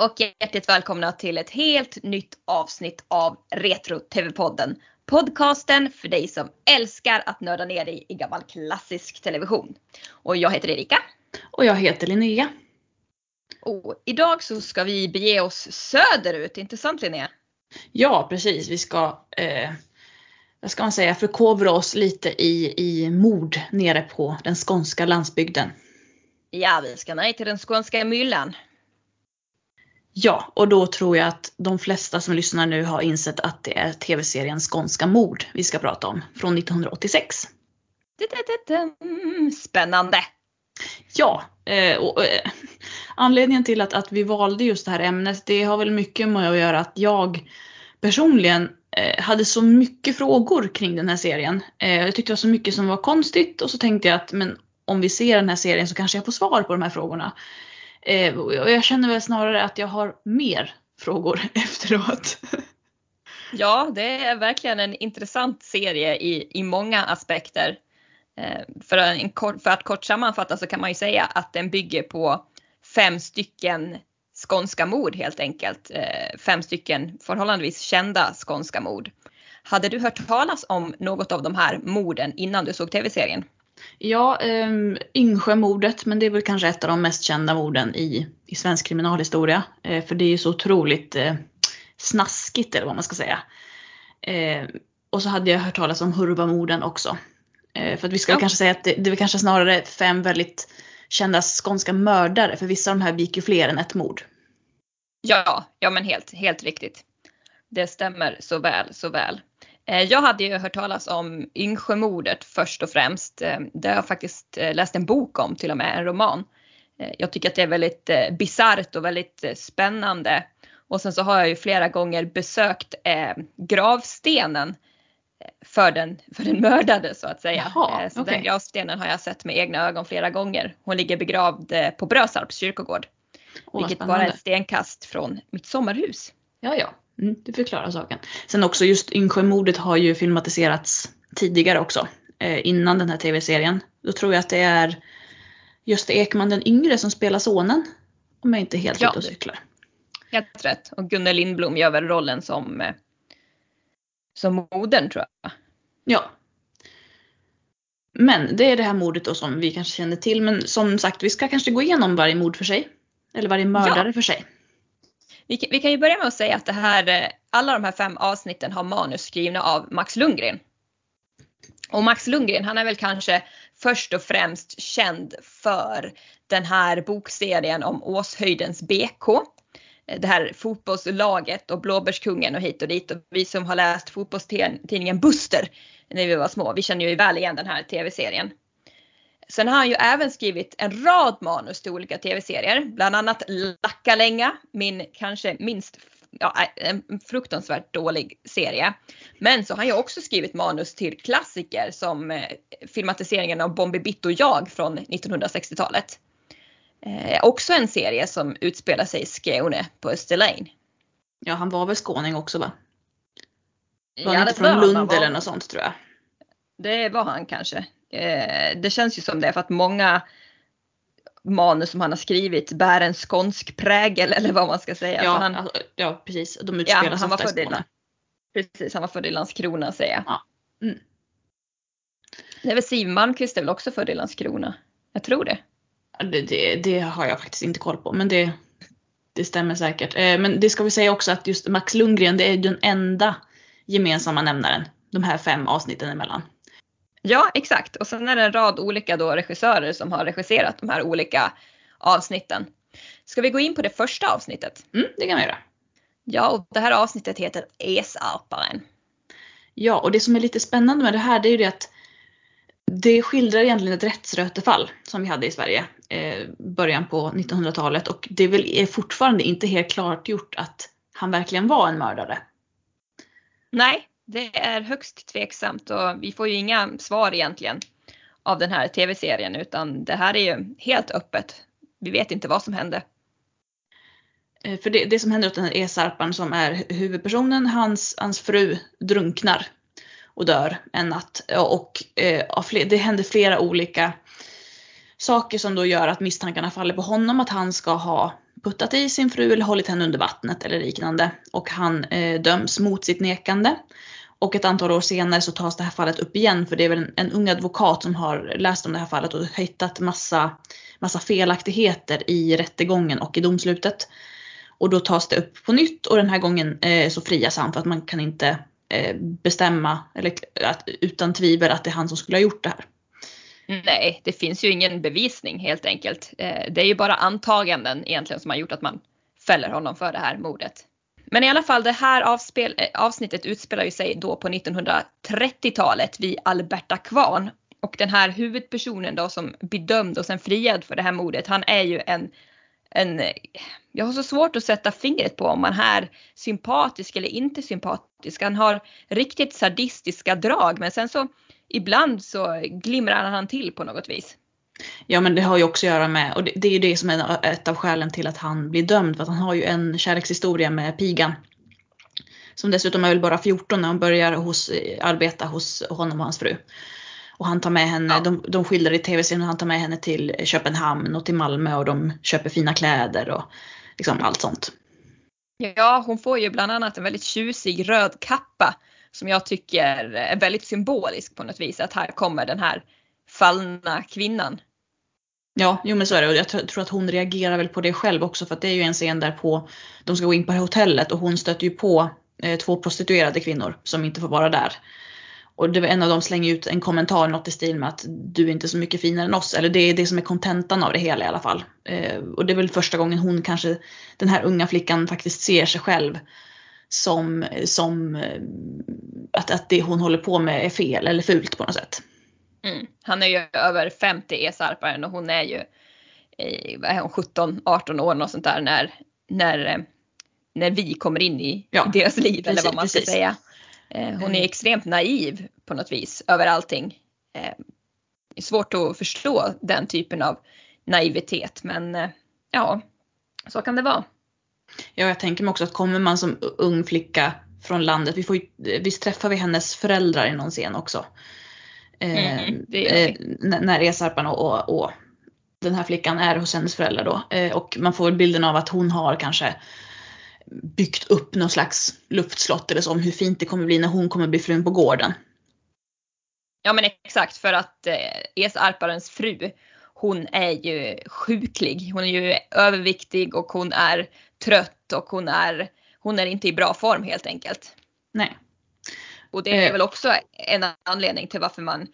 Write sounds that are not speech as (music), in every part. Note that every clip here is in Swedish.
och hjärtligt välkomna till ett helt nytt avsnitt av Retro-TV-podden. Podcasten för dig som älskar att nörda ner dig i gammal klassisk television. Och jag heter Erika. Och jag heter Linnea. Och idag så ska vi bege oss söderut, inte sant Linnea? Ja, precis. Vi ska, eh, vad ska man säga, förkovra oss lite i, i mord nere på den skånska landsbygden. Ja, vi ska ner till den skånska myllan. Ja, och då tror jag att de flesta som lyssnar nu har insett att det är tv-serien Skånska mord vi ska prata om från 1986. Spännande! Ja, och, anledningen till att, att vi valde just det här ämnet det har väl mycket med att göra att jag personligen hade så mycket frågor kring den här serien. jag tyckte det var så mycket som var konstigt och så tänkte jag att men om vi ser den här serien så kanske jag får svar på de här frågorna. Eh, och jag känner väl snarare att jag har mer frågor (laughs) efteråt. Ja, det är verkligen en intressant serie i, i många aspekter. Eh, för, en, för att kort sammanfatta så kan man ju säga att den bygger på fem stycken skånska mord helt enkelt. Eh, fem stycken förhållandevis kända skånska mord. Hade du hört talas om något av de här morden innan du såg tv-serien? Ja, eh, Yngsjömordet, men det är väl kanske ett av de mest kända morden i, i svensk kriminalhistoria. Eh, för det är ju så otroligt eh, snaskigt eller vad man ska säga. Eh, och så hade jag hört talas om Hurvamorden också. Eh, för att vi ska ja. kanske säga att det, det är kanske snarare fem väldigt kända skånska mördare, för vissa av de här begick ju fler än ett mord. Ja, ja men helt, helt riktigt. Det stämmer så väl, så väl. Eh, jag hade ju hört talas om Yngsjömordet först och främst. Eh, det har jag faktiskt eh, läst en bok om, till och med en roman. Jag tycker att det är väldigt bisarrt och väldigt spännande. Och sen så har jag ju flera gånger besökt gravstenen för den, för den mördade så att säga. Jaha, så okay. Den gravstenen har jag sett med egna ögon flera gånger. Hon ligger begravd på Brösarps kyrkogård. Oh, vilket bara är ett stenkast från mitt sommarhus. Ja, ja. Mm, det förklarar saken. Sen också just Yngsjömordet har ju filmatiserats tidigare också. Eh, innan den här tv-serien. Då tror jag att det är Gösta Ekman den yngre som spelar sonen. Om jag inte helt ja. ute och cyklar. Helt rätt. Och Gunnel Lindblom gör väl rollen som, eh, som modern tror jag. Ja. Men det är det här mordet då som vi kanske känner till. Men som sagt, vi ska kanske gå igenom varje mord för sig. Eller varje mördare ja. för sig. Vi, vi kan ju börja med att säga att det här, eh, alla de här fem avsnitten har manus skrivna av Max Lundgren. Och Max Lundgren han är väl kanske först och främst känd för den här bokserien om Åshöjdens BK. Eh, det här fotbollslaget och Blåbärskungen och hit och dit. Och vi som har läst fotbollstidningen Buster när vi var små, vi känner ju väl igen den här tv-serien. Sen har han ju även skrivit en rad manus till olika tv-serier, bland annat Lackalänga, min kanske minst ja, en fruktansvärt dålig serie. Men så har han ju också skrivit manus till klassiker som eh, filmatiseringen av Bombi Bitt och jag från 1960-talet. Eh, också en serie som utspelar sig i Skåne på Österlen. Ja, han var väl skåning också va? Var ja, han inte från Lund eller något sånt tror jag? Det var han kanske. Eh, det känns ju som det för att många manus som han har skrivit bär en skånsk prägel eller vad man ska säga. Ja, han, alltså, ja precis. De utspelar ja, han var född i. Precis, han var född i Landskrona säger jag. Ja. Mm. Det är väl Siw Malmkvist är väl också född i Landskrona? Jag tror det. Det, det. det, har jag faktiskt inte koll på men det, det stämmer säkert. Eh, men det ska vi säga också att just Max Lundgren det är den enda gemensamma nämnaren de här fem avsnitten emellan. Ja, exakt. Och sen är det en rad olika då regissörer som har regisserat de här olika avsnitten. Ska vi gå in på det första avsnittet? Mm, det kan vi göra. Ja, och det här avsnittet heter Esarparen. Ja, och det som är lite spännande med det här det är ju det att det skildrar egentligen ett rättsrötefall som vi hade i Sverige eh, början på 1900-talet och det är väl fortfarande inte helt klart gjort att han verkligen var en mördare. Nej, det är högst tveksamt och vi får ju inga svar egentligen av den här tv-serien utan det här är ju helt öppet. Vi vet inte vad som hände. Eh, för det, det som händer åt den här Esarpan som är huvudpersonen, hans, hans fru drunknar och dör en natt. Och eh, det händer flera olika saker som då gör att misstankarna faller på honom att han ska ha puttat i sin fru eller hållit henne under vattnet eller liknande. Och han eh, döms mot sitt nekande. Och ett antal år senare så tas det här fallet upp igen för det är väl en, en ung advokat som har läst om det här fallet och hittat massa, massa felaktigheter i rättegången och i domslutet. Och då tas det upp på nytt och den här gången eh, så frias han för att man kan inte eh, bestämma eller, att, utan tvivel att det är han som skulle ha gjort det här. Nej, det finns ju ingen bevisning helt enkelt. Eh, det är ju bara antaganden egentligen som har gjort att man fäller honom för det här mordet. Men i alla fall det här avspel, eh, avsnittet utspelar ju sig då på 1930-talet vid Alberta kvarn. Och den här huvudpersonen då som blir dömd och sen friad för det här mordet, han är ju en, en, jag har så svårt att sätta fingret på om han är sympatisk eller inte sympatisk. Han har riktigt sadistiska drag men sen så ibland så glimrar han till på något vis. Ja men det har ju också att göra med, och det, det är ju det som är ett av skälen till att han blir dömd. För att han har ju en kärlekshistoria med pigan. Som dessutom är väl bara 14 när hon börjar hos, arbeta hos honom och hans fru. Och han tar med henne, ja. de, de skildrar i tv-serien, han tar med henne till Köpenhamn och till Malmö och de köper fina kläder och liksom allt sånt. Ja, hon får ju bland annat en väldigt tjusig röd kappa som jag tycker är väldigt symbolisk på något vis. Att här kommer den här fallna kvinnan. Ja, jo men så är det och jag tror att hon reagerar väl på det själv också för att det är ju en scen där på, de ska gå in på hotellet och hon stöter ju på eh, två prostituerade kvinnor som inte får vara där. Och det var en av dem slänger ut en kommentar, något i stil med att du är inte så mycket finare än oss. Eller det är det som är kontentan av det hela i alla fall. Eh, och det är väl första gången hon kanske, den här unga flickan faktiskt ser sig själv som, som eh, att, att det hon håller på med är fel eller fult på något sätt. Mm. Han är ju över 50 esarparen och hon är ju är hon, 17, 18 år och sånt där när, när, eh, när vi kommer in i, ja, i deras liv precis, eller vad man ska precis. säga. Eh, hon är mm. extremt naiv på något vis över allting. Är svårt att förstå den typen av naivitet men ja, så kan det vara. Ja, jag tänker mig också att kommer man som ung flicka från landet, vi får ju, visst träffar vi hennes föräldrar i någon scen också. Eh, mm, eh, när Esarpan och, och, och, den här flickan är hos hennes föräldrar då. Eh, och man får bilden av att hon har kanske byggt upp någon slags luftslott eller så om hur fint det kommer bli när hon kommer bli frun på gården. Ja men exakt för att eh, Esarparens fru hon är ju sjuklig. Hon är ju överviktig och hon är trött och hon är, hon är inte i bra form helt enkelt. Nej. Och det är eh. väl också en anledning till varför man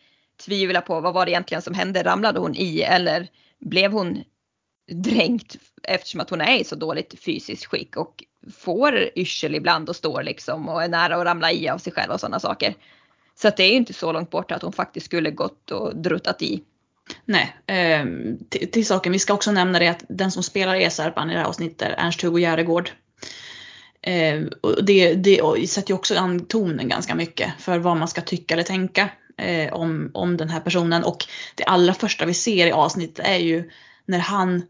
tvivlar på vad var det egentligen som hände? Ramlade hon i eller blev hon dränkt eftersom att hon är i så dåligt fysiskt skick och får yrsel ibland och står liksom och är nära att ramla i av sig själv och sådana saker. Så att det är ju inte så långt bort att hon faktiskt skulle gått och druttat i. Nej, eh, till, till, saken, vi ska också nämna det att den som spelar Esarpan i det här avsnittet Ernst-Hugo Järegård. Eh, och det, det sätter ju också an tonen ganska mycket för vad man ska tycka eller tänka eh, om, om den här personen. Och det allra första vi ser i avsnittet är ju när han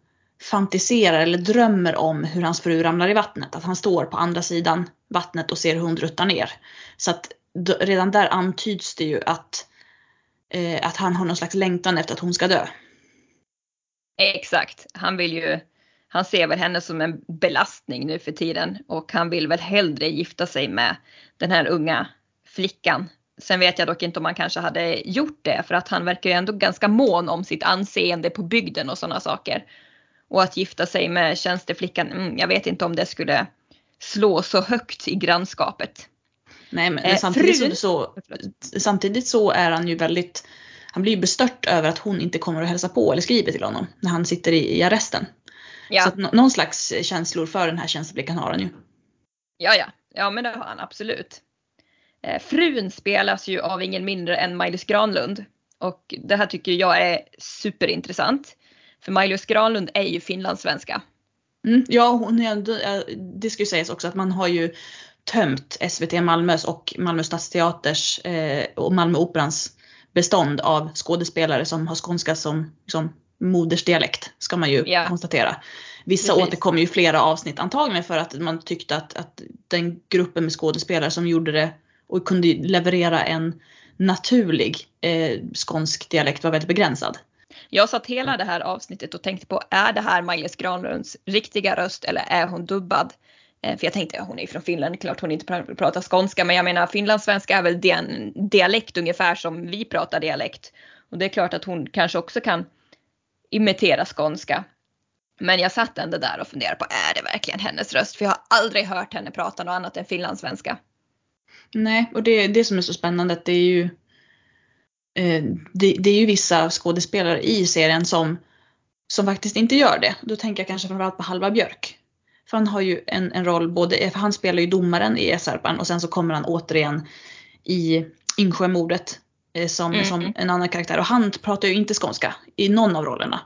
fantiserar eller drömmer om hur hans fru ramlar i vattnet. Att han står på andra sidan vattnet och ser hur hon druttar ner. Så att redan där antyds det ju att, eh, att han har någon slags längtan efter att hon ska dö. Exakt. Han vill ju han ser väl henne som en belastning nu för tiden och han vill väl hellre gifta sig med den här unga flickan. Sen vet jag dock inte om han kanske hade gjort det för att han verkar ju ändå ganska mån om sitt anseende på bygden och sådana saker. Och att gifta sig med tjänsteflickan, mm, jag vet inte om det skulle slå så högt i grannskapet. Nej men eh, samtidigt, så, så, samtidigt så är han ju väldigt, han blir ju bestört över att hon inte kommer och hälsa på eller skriver till honom när han sitter i, i arresten. Ja. Så att någon slags känslor för den här tjänsteblicken har han ju. Ja, ja, ja men det har han absolut. Eh, frun spelas ju av ingen mindre än Maj-Lis Granlund. Och det här tycker jag är superintressant. För Maj-Lis Granlund är ju finlandssvenska. Mm, ja, hon är, det ska ju sägas också att man har ju tömt SVT Malmös och Malmö stadsteaters eh, och Malmö Operans bestånd av skådespelare som har skånska som, som modersdialekt ska man ju ja. konstatera. Vissa Precis. återkommer ju flera avsnitt antagligen för att man tyckte att, att den gruppen med skådespelare som gjorde det och kunde leverera en naturlig eh, skånsk dialekt var väldigt begränsad. Jag satt hela det här avsnittet och tänkte på, är det här Maj-Lis Granlunds riktiga röst eller är hon dubbad? Eh, för jag tänkte, ja, hon är från Finland, klart hon inte pratar skånska, men jag menar finlandssvenska är väl en dialekt ungefär som vi pratar dialekt. Och det är klart att hon kanske också kan imitera skånska. Men jag satt ändå där och funderade på, är det verkligen hennes röst? För jag har aldrig hört henne prata något annat än finlandssvenska. Nej, och det, det som är så spännande att det är ju eh, det, det, är ju vissa skådespelare i serien som, som faktiskt inte gör det. Då tänker jag kanske framförallt på Halva Björk. För han har ju en, en roll, både, för han spelar ju domaren i Esarpan och sen så kommer han återigen i Yngsjömordet som, mm. som en annan karaktär. Och han pratar ju inte skånska i någon av rollerna.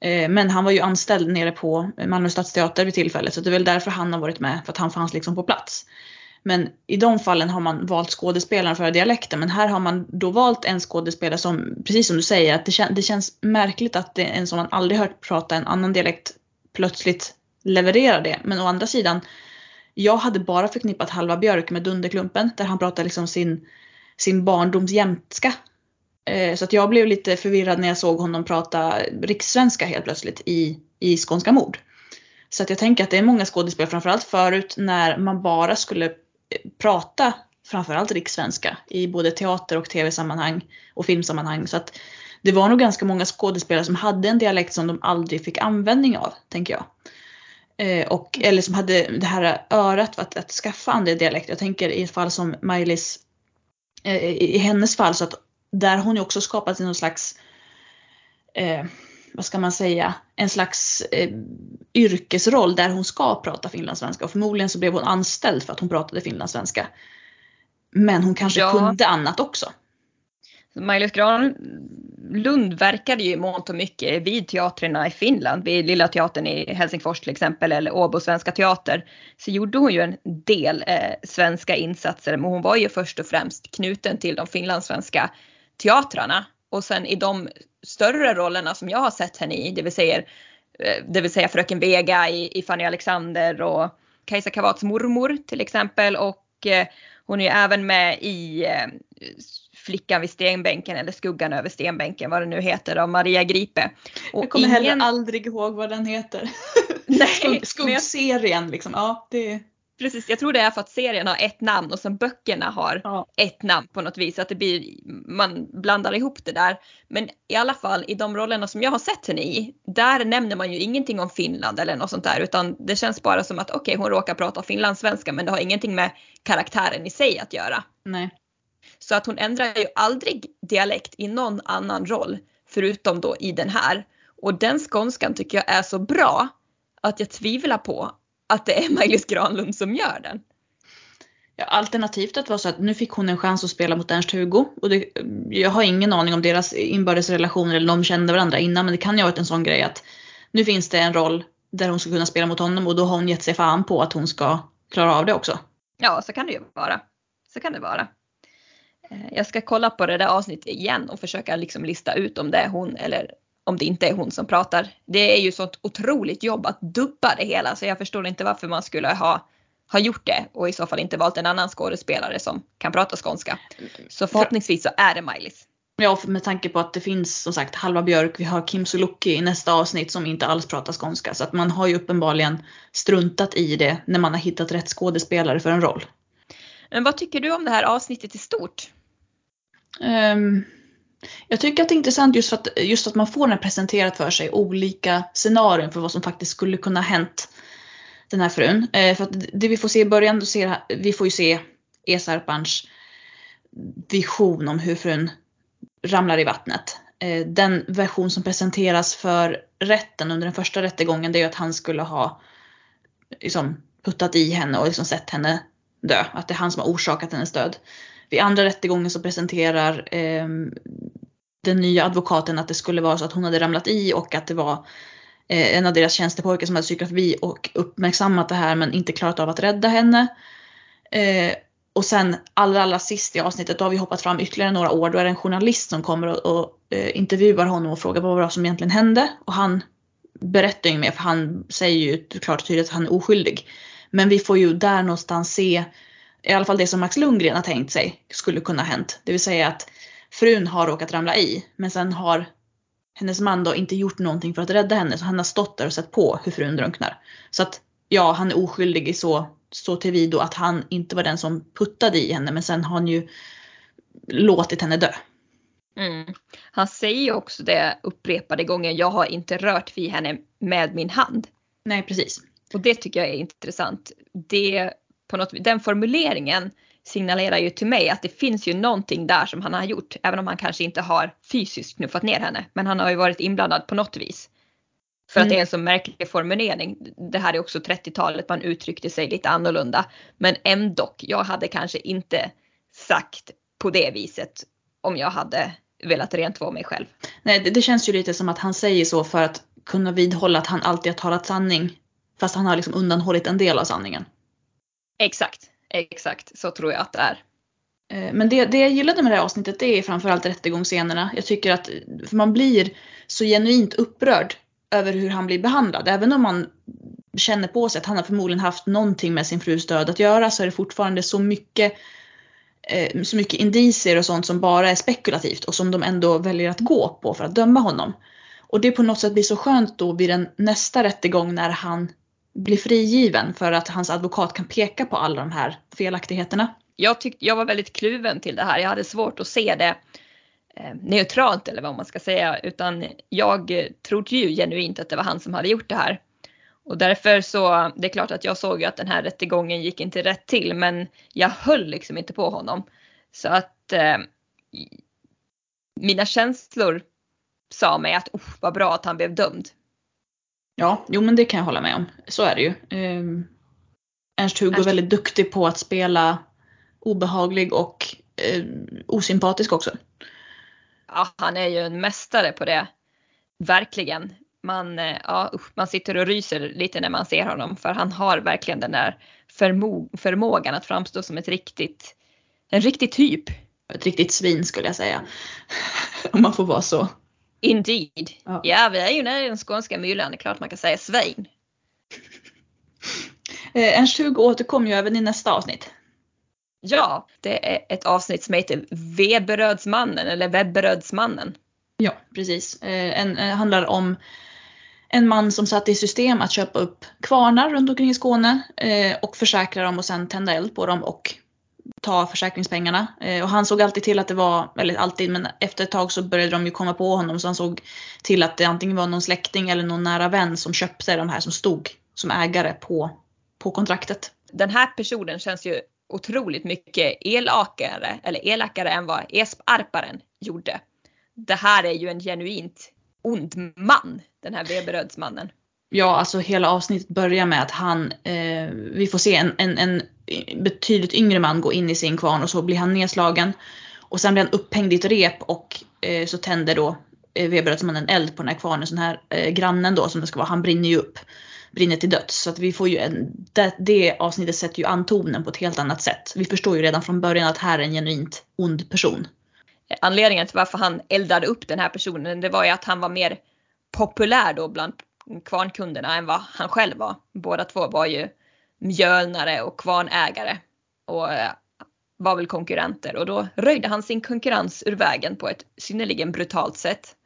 Eh, men han var ju anställd nere på Malmö stadsteater vid tillfället så det är väl därför han har varit med, för att han fanns liksom på plats. Men i de fallen har man valt skådespelaren för dialekten. Men här har man då valt en skådespelare som, precis som du säger, att det, kän det känns märkligt att det är en som man aldrig hört prata en annan dialekt plötsligt levererar det. Men å andra sidan, jag hade bara förknippat Halva Björk med Dunderklumpen där han pratar liksom sin, sin barndoms jämtska. Eh, så att jag blev lite förvirrad när jag såg honom prata rikssvenska helt plötsligt i, i Skånska mord. Så att jag tänker att det är många skådespelare, framförallt förut när man bara skulle eh, prata framförallt rikssvenska i både teater och tv-sammanhang och filmsammanhang. Så att det var nog ganska många skådespelare som hade en dialekt som de aldrig fick användning av, tänker jag. Eh, och, eller som hade det här örat för att, att skaffa andra dialekter. Jag tänker i ett fall som Maj-Lis, i hennes fall så att där har hon ju också skapat någon slags eh, vad ska man säga, en slags eh, yrkesroll där hon ska prata finlandssvenska och förmodligen så blev hon anställd för att hon pratade finlandssvenska. Men hon kanske ja. kunde annat också. Maj-Lis Granlund verkade ju mångt och mycket vid teatrarna i Finland, vid Lilla Teatern i Helsingfors till exempel eller Åbo Svenska Teater. Så gjorde hon ju en del eh, svenska insatser men hon var ju först och främst knuten till de finlandssvenska teatrarna. Och sen i de större rollerna som jag har sett henne i, det vill säga, eh, det vill säga Fröken Vega i, i Fanny Alexander och Kajsa Kavats mormor till exempel och eh, hon är ju även med i eh, Flickan vid stenbänken eller Skuggan över stenbänken vad det nu heter av Maria Gripe. Och jag kommer ingen... heller aldrig ihåg vad den heter. (laughs) Nej, skuggserien liksom. Ja, det... Precis, jag tror det är för att serien har ett namn och sen böckerna har ja. ett namn på något vis. Att det blir, man blandar ihop det där. Men i alla fall i de rollerna som jag har sett henne i, där nämner man ju ingenting om Finland eller något sånt där. Utan det känns bara som att okej, okay, hon råkar prata finlandssvenska men det har ingenting med karaktären i sig att göra. Nej. Så att hon ändrar ju aldrig dialekt i någon annan roll förutom då i den här. Och den skånskan tycker jag är så bra att jag tvivlar på att det är (laughs) Maj-Lis Granlund som gör den. Ja, alternativt att vara så att nu fick hon en chans att spela mot Ernst-Hugo. Och det, jag har ingen aning om deras inbördes relationer eller om de kände varandra innan. Men det kan ju ha varit en sån grej att nu finns det en roll där hon ska kunna spela mot honom och då har hon gett sig fan på att hon ska klara av det också. Ja, så kan det ju vara. Så kan det vara. Eh, jag ska kolla på det där avsnittet igen och försöka liksom lista ut om det är hon eller om det inte är hon som pratar. Det är ju sånt otroligt jobb att dubba det hela så jag förstår inte varför man skulle ha, ha gjort det och i så fall inte valt en annan skådespelare som kan prata skånska. Så förhoppningsvis så är det Maj-Lis. Ja, med tanke på att det finns som sagt Halva Björk, vi har Kim Sulocki i nästa avsnitt som inte alls pratar skånska. Så att man har ju uppenbarligen struntat i det när man har hittat rätt skådespelare för en roll. Men vad tycker du om det här avsnittet i stort? Um, jag tycker att det är intressant just för att, just att man får den presenterat för sig olika scenarion för vad som faktiskt skulle kunna ha hänt den här frun. Eh, för att det vi får se i början, då ser, vi får ju se Esarpans vision om hur frun ramlar i vattnet. Eh, den version som presenteras för rätten under den första rättegången det är ju att han skulle ha liksom, puttat i henne och liksom sett henne dö. Att det är han som har orsakat hennes död. Vid andra rättegången så presenterar eh, den nya advokaten att det skulle vara så att hon hade ramlat i och att det var eh, en av deras tjänstepojkar som hade cyklat förbi och uppmärksammat det här men inte klarat av att rädda henne. Eh, och sen allra, allra sist i avsnittet, då har vi hoppat fram ytterligare några år. Då är det en journalist som kommer och, och eh, intervjuar honom och frågar vad det var som egentligen hände. Och han berättar ju mer för han säger ju klart och tydligt att han är oskyldig. Men vi får ju där någonstans se i alla fall det som Max Lundgren har tänkt sig skulle kunna ha hänt. Det vill säga att frun har råkat ramla i men sen har hennes man då inte gjort någonting för att rädda henne så han har stått där och sett på hur frun drunknar. Så att ja, han är oskyldig i så, så tillvido att han inte var den som puttade i henne men sen har han ju låtit henne dö. Mm. Han säger ju också det upprepade gånger, jag har inte rört vid henne med min hand. Nej precis. Och det tycker jag är intressant. Det, på något, den formuleringen signalerar ju till mig att det finns ju någonting där som han har gjort, även om han kanske inte har fysiskt knuffat ner henne. Men han har ju varit inblandad på något vis. För mm. att det är en så märklig formulering. Det här är också 30-talet, man uttryckte sig lite annorlunda. Men ändå, jag hade kanske inte sagt på det viset om jag hade velat rentvå mig själv. Nej, det, det, känns ju lite som att han säger så för att kunna vidhålla att han alltid har talat sanning. Fast han har liksom undanhållit en del av sanningen. Exakt, exakt så tror jag att det är. Eh, men det, det jag gillade med det här avsnittet det är framförallt rättegångsscenerna. Jag tycker att för man blir så genuint upprörd över hur han blir behandlad. Även om man känner på sig att han har förmodligen haft någonting med sin frus död att göra så är det fortfarande så mycket eh, så mycket indicier och sånt som bara är spekulativt och som de ändå väljer att gå på för att döma honom. Och det på något sätt blir så skönt då vid den nästa rättegång när han blir frigiven för att hans advokat kan peka på alla de här felaktigheterna. Jag, tyckte, jag var väldigt kluven till det här. Jag hade svårt att se det eh, neutralt eller vad man ska säga utan jag eh, trodde ju genuint att det var han som hade gjort det här. Och därför så, det är klart att jag såg ju att den här rättegången gick inte rätt till men jag höll liksom inte på honom. Så att eh, mina känslor sa mig att oh, vad bra att han blev dömd. Ja, jo men det kan jag hålla med om. Så är det ju. Eh, Ernst-Hugo är väldigt duktig på att spela obehaglig och eh, osympatisk också. Ja, han är ju en mästare på det. Verkligen man, eh, ja, man sitter och ryser lite när man ser honom för han har verkligen den där förmo förmågan att framstå som ett riktigt, en riktig typ. Ett riktigt svin skulle jag säga. (laughs) Om man får vara så. Indeed. Ja, ja vi är ju nere i den skånska myllan, det är klart man kan säga svin. (laughs) Eh, en 20 återkommer ju även i nästa avsnitt. Ja, det är ett avsnitt som heter Veberödsmannen eller Webberödsmannen. Ja, precis. Eh, en, en, handlar om en man som satte i system att köpa upp kvarnar runt omkring i Skåne eh, och försäkra dem och sen tända eld på dem och ta försäkringspengarna. Eh, och han såg alltid till att det var, eller alltid, men efter ett tag så började de ju komma på honom så han såg till att det antingen var någon släkting eller någon nära vän som köpte de här som stod som ägare på, på kontraktet. Den här personen känns ju otroligt mycket elakare, eller elakare än vad Esparparen gjorde. Det här är ju en genuint ond man, den här Weberödsmannen. Ja, alltså hela avsnittet börjar med att han, eh, vi får se en, en, en, betydligt yngre man gå in i sin kvarn och så blir han nedslagen. Och sen blir han upphängd i ett rep och eh, så tänder då eh, Weberödsmannen eld på den här kvarnen. Så den här eh, grannen då som det ska vara, han brinner ju upp. Brinner till döds. Så att vi får ju en, det, det avsnittet sätter ju antonen på ett helt annat sätt. Vi förstår ju redan från början att här är en genuint ond person anledningen till varför han eldade upp den här personen det var ju att han var mer populär då bland kvarnkunderna än vad han själv var. Båda två var ju mjölnare och kvarnägare och eh, var väl konkurrenter och då röjde han sin konkurrens ur vägen på ett synnerligen brutalt sätt.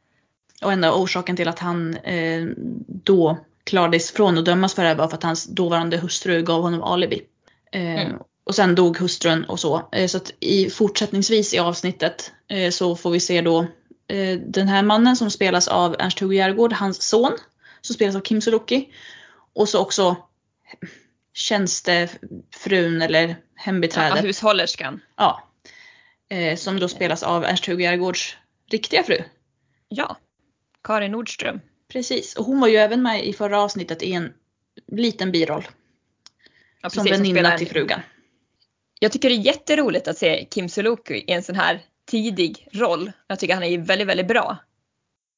Och enda orsaken till att han eh, då klarades från att dömas för det här var för att hans dåvarande hustru gav honom alibi. Eh, mm. Och sen dog hustrun och så. Eh, så att i, fortsättningsvis i avsnittet eh, så får vi se då eh, den här mannen som spelas av Ernst-Hugo Järegård, hans son, som spelas av Kim Sulocki. Och så också tjänstefrun eller hembiträdet. Ja, hushållerskan. Ja. Som då spelas av Ernst-Hugo Järegårds riktiga fru. Ja, Karin Nordström. Precis, och hon var ju även med i förra avsnittet i en liten biroll. Ja, precis, som väninna till frugan jag tycker det är jätteroligt att se Kim Sulocki i en sån här tidig roll. Jag tycker han är väldigt, väldigt bra.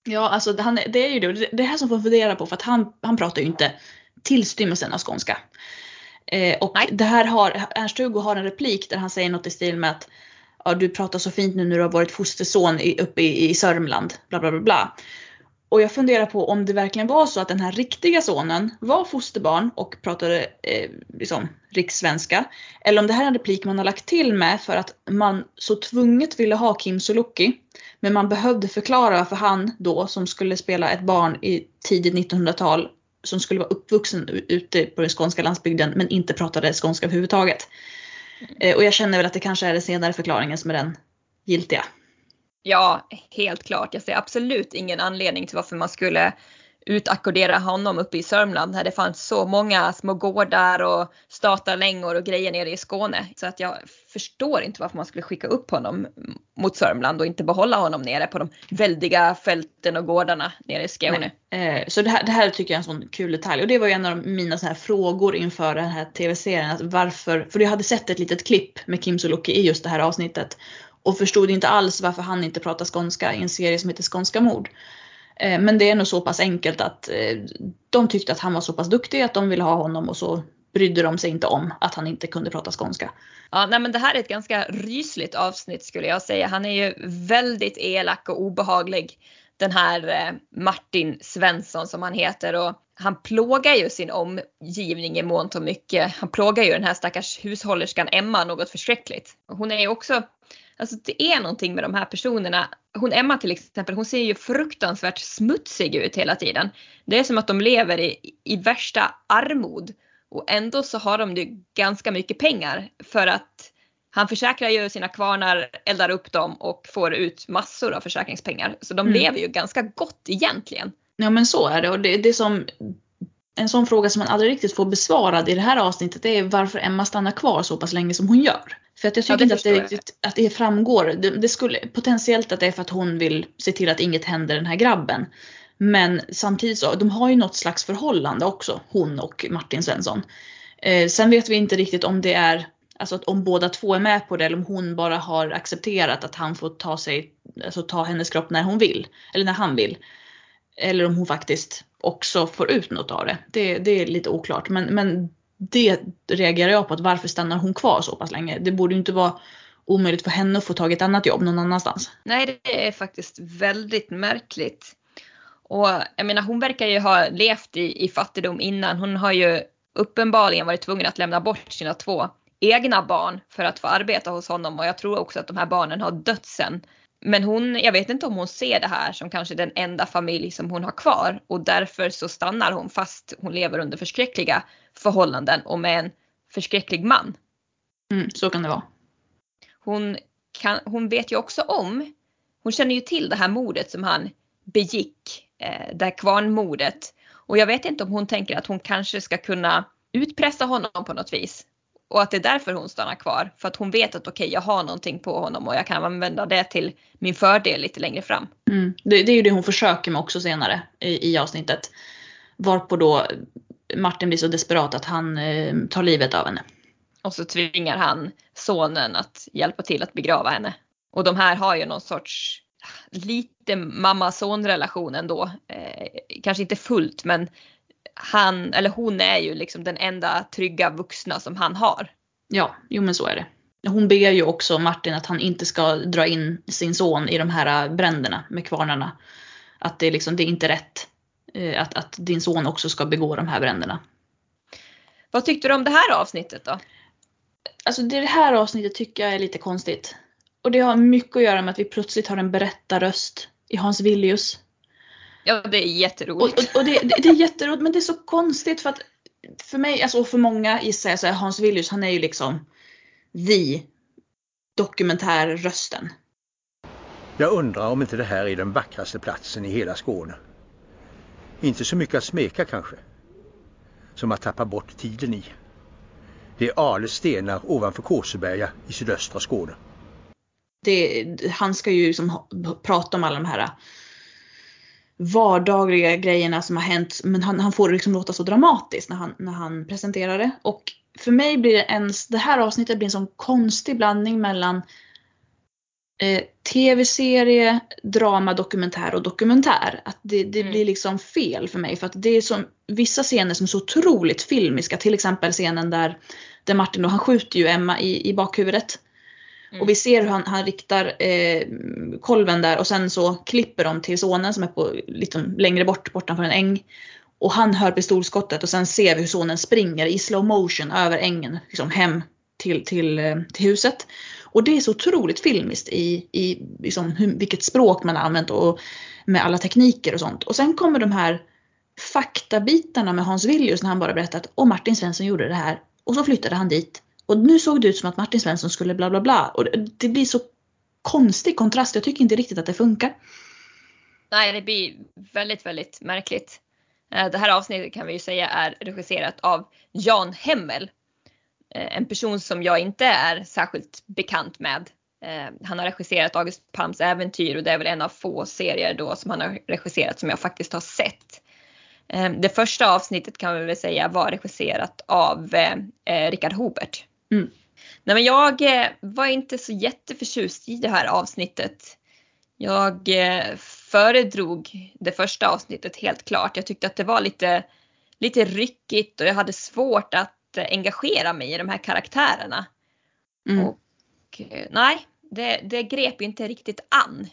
Ja, alltså han, det är ju det, det här som får fundera på för att han, han pratar ju inte tillstymmelsen av skånska. Eh, och Nej. det här har, Ernst-Hugo har en replik där han säger något i stil med att ja, du pratar så fint nu när du har varit fosterson i, uppe i, i Sörmland, bla bla bla bla. Och jag funderar på om det verkligen var så att den här riktiga sonen var fosterbarn och pratade eh, liksom rikssvenska. Eller om det här är en replik man har lagt till med för att man så tvunget ville ha Kim Sulocki. Men man behövde förklara varför han då, som skulle spela ett barn i tidigt 1900-tal, som skulle vara uppvuxen ute på den skånska landsbygden men inte pratade skånska överhuvudtaget. Eh, och jag känner väl att det kanske är den senare förklaringen som är den giltiga. Ja, helt klart. Jag ser absolut ingen anledning till varför man skulle utackordera honom uppe i Sörmland när det fanns så många små gårdar och statarlängor och grejer nere i Skåne. Så att jag förstår inte varför man skulle skicka upp honom mot Sörmland och inte behålla honom nere på de väldiga fälten och gårdarna nere i Skåne. Eh, så det här, det här tycker jag är en sån kul detalj och det var ju en av mina så här frågor inför den här tv-serien. Att varför, för jag hade sett ett litet klipp med Kim Sulocki i just det här avsnittet och förstod inte alls varför han inte pratar skånska i en serie som heter Skånska mord. Eh, men det är nog så pass enkelt att eh, de tyckte att han var så pass duktig att de ville ha honom och så brydde de sig inte om att han inte kunde prata skånska. Ja, nej men det här är ett ganska rysligt avsnitt skulle jag säga. Han är ju väldigt elak och obehaglig. Den här eh, Martin Svensson som han heter och han plågar ju sin omgivning i mån och mycket. Han plågar ju den här stackars hushållerskan Emma något förskräckligt. Hon är ju också Alltså det är någonting med de här personerna. Hon Emma till exempel, hon ser ju fruktansvärt smutsig ut hela tiden. Det är som att de lever i, i värsta armod. Och ändå så har de ju ganska mycket pengar för att han försäkrar ju sina kvarnar, eldar upp dem och får ut massor av försäkringspengar. Så de mm. lever ju ganska gott egentligen. Ja men så är det och det, det som en sån fråga som man aldrig riktigt får besvarad i det här avsnittet är varför Emma stannar kvar så pass länge som hon gör. För att jag tycker ja, inte att det, riktigt, att det framgår. Det, det, skulle, potentiellt att det är för att hon vill se till att inget händer den här grabben. Men samtidigt så, de har ju något slags förhållande också, hon och Martin Svensson. Eh, sen vet vi inte riktigt om det är, alltså att om båda två är med på det eller om hon bara har accepterat att han får ta sig, alltså ta hennes kropp när hon vill. Eller när han vill. Eller om hon faktiskt också får ut något av det. Det, det är lite oklart. Men, men det reagerar jag på. att Varför stannar hon kvar så pass länge? Det borde ju inte vara omöjligt för henne att få tag i ett annat jobb någon annanstans. Nej, det är faktiskt väldigt märkligt. Och jag menar, hon verkar ju ha levt i, i fattigdom innan. Hon har ju uppenbarligen varit tvungen att lämna bort sina två egna barn för att få arbeta hos honom och jag tror också att de här barnen har dött sen. Men hon, jag vet inte om hon ser det här som kanske den enda familj som hon har kvar och därför så stannar hon fast hon lever under förskräckliga förhållanden och med en förskräcklig man. Mm, så kan det vara. Hon, kan, hon vet ju också om, hon känner ju till det här mordet som han begick, eh, det här kvarnmordet. Och jag vet inte om hon tänker att hon kanske ska kunna utpressa honom på något vis. Och att det är därför hon stannar kvar. För att hon vet att okej, okay, jag har någonting på honom och jag kan använda det till min fördel lite längre fram. Mm. Det, det, är ju det hon försöker med också senare i, i avsnittet. Varpå då Martin blir så desperat att han eh, tar livet av henne. Och så tvingar han sonen att hjälpa till att begrava henne. Och de här har ju någon sorts lite mamma-son relation ändå. Eh, kanske inte fullt men han eller hon är ju liksom den enda trygga vuxna som han har. Ja, jo men så är det. Hon ber ju också Martin att han inte ska dra in sin son i de här bränderna med kvarnarna. Att det, liksom, det är inte rätt eh, att, att din son också ska begå de här bränderna. Vad tyckte du om det här avsnittet då? Alltså det här avsnittet tycker jag är lite konstigt. Och det har mycket att göra med att vi plötsligt har en berättarröst i Hans Villius. Ja, det är jätteroligt. Och, och, och det, det, är jätteroligt men det är så konstigt för att för mig, alltså för många gissar jag så är Hans Villius, han är ju liksom vi dokumentärrösten. Jag undrar om inte det här är den vackraste platsen i hela Skåne. Inte så mycket att smeka kanske. Som att tappa bort tiden i. Det är Ale stenar ovanför Kåseberga i sydöstra Skåne. Det, han ska ju liksom prata om alla de här vardagliga grejerna som har hänt. Men han, han får det liksom låta så dramatiskt när han, när han presenterar det. Och för mig blir det ens, det här avsnittet blir en sån konstig blandning mellan eh, tv-serie, drama, dokumentär och dokumentär. Att det, det mm. blir liksom fel för mig. För att det är som, vissa scener som är så otroligt filmiska. Till exempel scenen där, där Martin då, han skjuter ju Emma i, i bakhuvudet. Mm. Och vi ser hur han, han riktar eh, kolven där och sen så klipper de till sonen som är på lite längre bort, bortanför en äng. Och han hör pistolskottet och sen ser vi hur sonen springer i slow motion över ängen liksom hem till, till, eh, till huset. Och det är så otroligt filmiskt i, i liksom hur, vilket språk man har använt och med alla tekniker och sånt. Och sen kommer de här faktabitarna med Hans Villius när han bara berättat att oh, Martin Svensson gjorde det här och så flyttade han dit. Och nu såg det ut som att Martin Svensson skulle bla bla bla. Och det, blir så konstig kontrast. Jag tycker inte riktigt att det funkar. Nej, det blir väldigt, väldigt märkligt. Eh, det här avsnittet kan vi ju säga är regisserat av Jan Hemmel. Eh, en person som jag inte är särskilt bekant med. Eh, han har regisserat August Palms äventyr och det är väl en av få serier då som han har regisserat som jag faktiskt har sett. Det första avsnittet kan vi väl säga var regisserat av Richard Hobert. Mm. Nej, men jag eh, var inte så jätteförtjust i det här avsnittet. Jag eh, föredrog det första avsnittet helt klart. Jag tyckte att det var lite, lite ryckigt och jag hade svårt att eh, engagera mig i de här karaktärerna. Mm. Och nej, det, det grep inte riktigt an.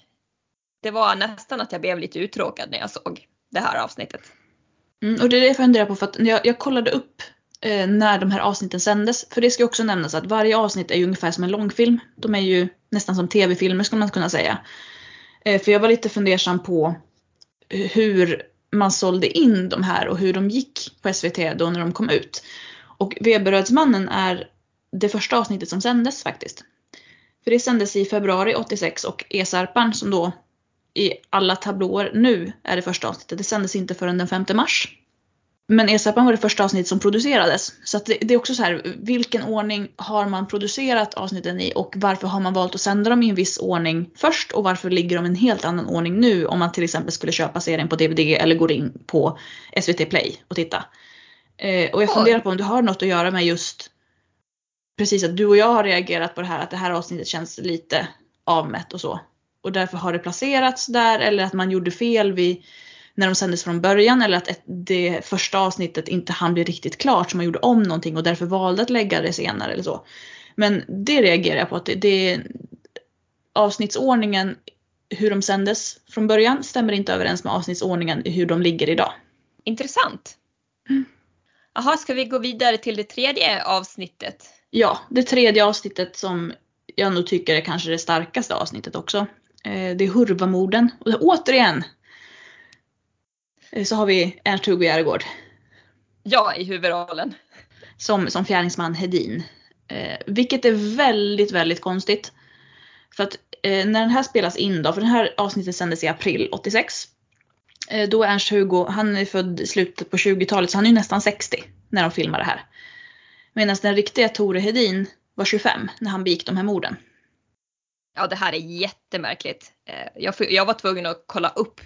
Det var nästan att jag blev lite uttråkad när jag såg det här avsnittet. Mm, och det är det jag funderar på för att jag, jag kollade upp Eh, när de här avsnitten sändes. För det ska också nämnas att varje avsnitt är ju ungefär som en långfilm. De är ju nästan som tv-filmer skulle man kunna säga. Eh, för jag var lite fundersam på eh, hur man sålde in de här och hur de gick på SVT då när de kom ut. Och Veberödsmannen är det första avsnittet som sändes faktiskt. För det sändes i februari 86 och Esarpan som då i alla tablåer nu är det första avsnittet. Det sändes inte förrän den 5 mars. Men E-Sarpan var det första avsnittet som producerades. Så det, det är också så här, vilken ordning har man producerat avsnitten i och varför har man valt att sända dem i en viss ordning först och varför ligger de i en helt annan ordning nu om man till exempel skulle köpa serien på DVD eller går in på SVT Play och titta. Eh, och jag funderar på om det har något att göra med just precis att du och jag har reagerat på det här att det här avsnittet känns lite avmätt och så. Och därför har det placerats där eller att man gjorde fel vid när de sändes från början eller att ett, det första avsnittet inte hann bli riktigt klart så man gjorde om någonting och därför valde att lägga det senare eller så. Men det reagerar jag på att det, det avsnittsordningen hur de sändes från början stämmer inte överens med avsnittsordningen hur de ligger idag. Intressant. Mm. Jaha, ska vi gå vidare till det tredje avsnittet? Ja, det tredje avsnittet som jag nog tycker är kanske det starkaste avsnittet också. Eh, det är Hurvamorden. Och återigen så har vi Ernst-Hugo Järegård Ja, i huvudrollen. som, som fjärdingsman Hedin. Eh, vilket är väldigt, väldigt konstigt. För att eh, när den här spelas in då, för den här avsnittet sändes i april 86. Eh, då är Ernst-Hugo, han är född i slutet på 20-talet så han är ju nästan 60 när de filmar det här. Medan den riktiga Tore Hedin var 25 när han begick de här morden. Ja, det här är jättemärkligt. Eh, Jag, jag var tvungen att kolla upp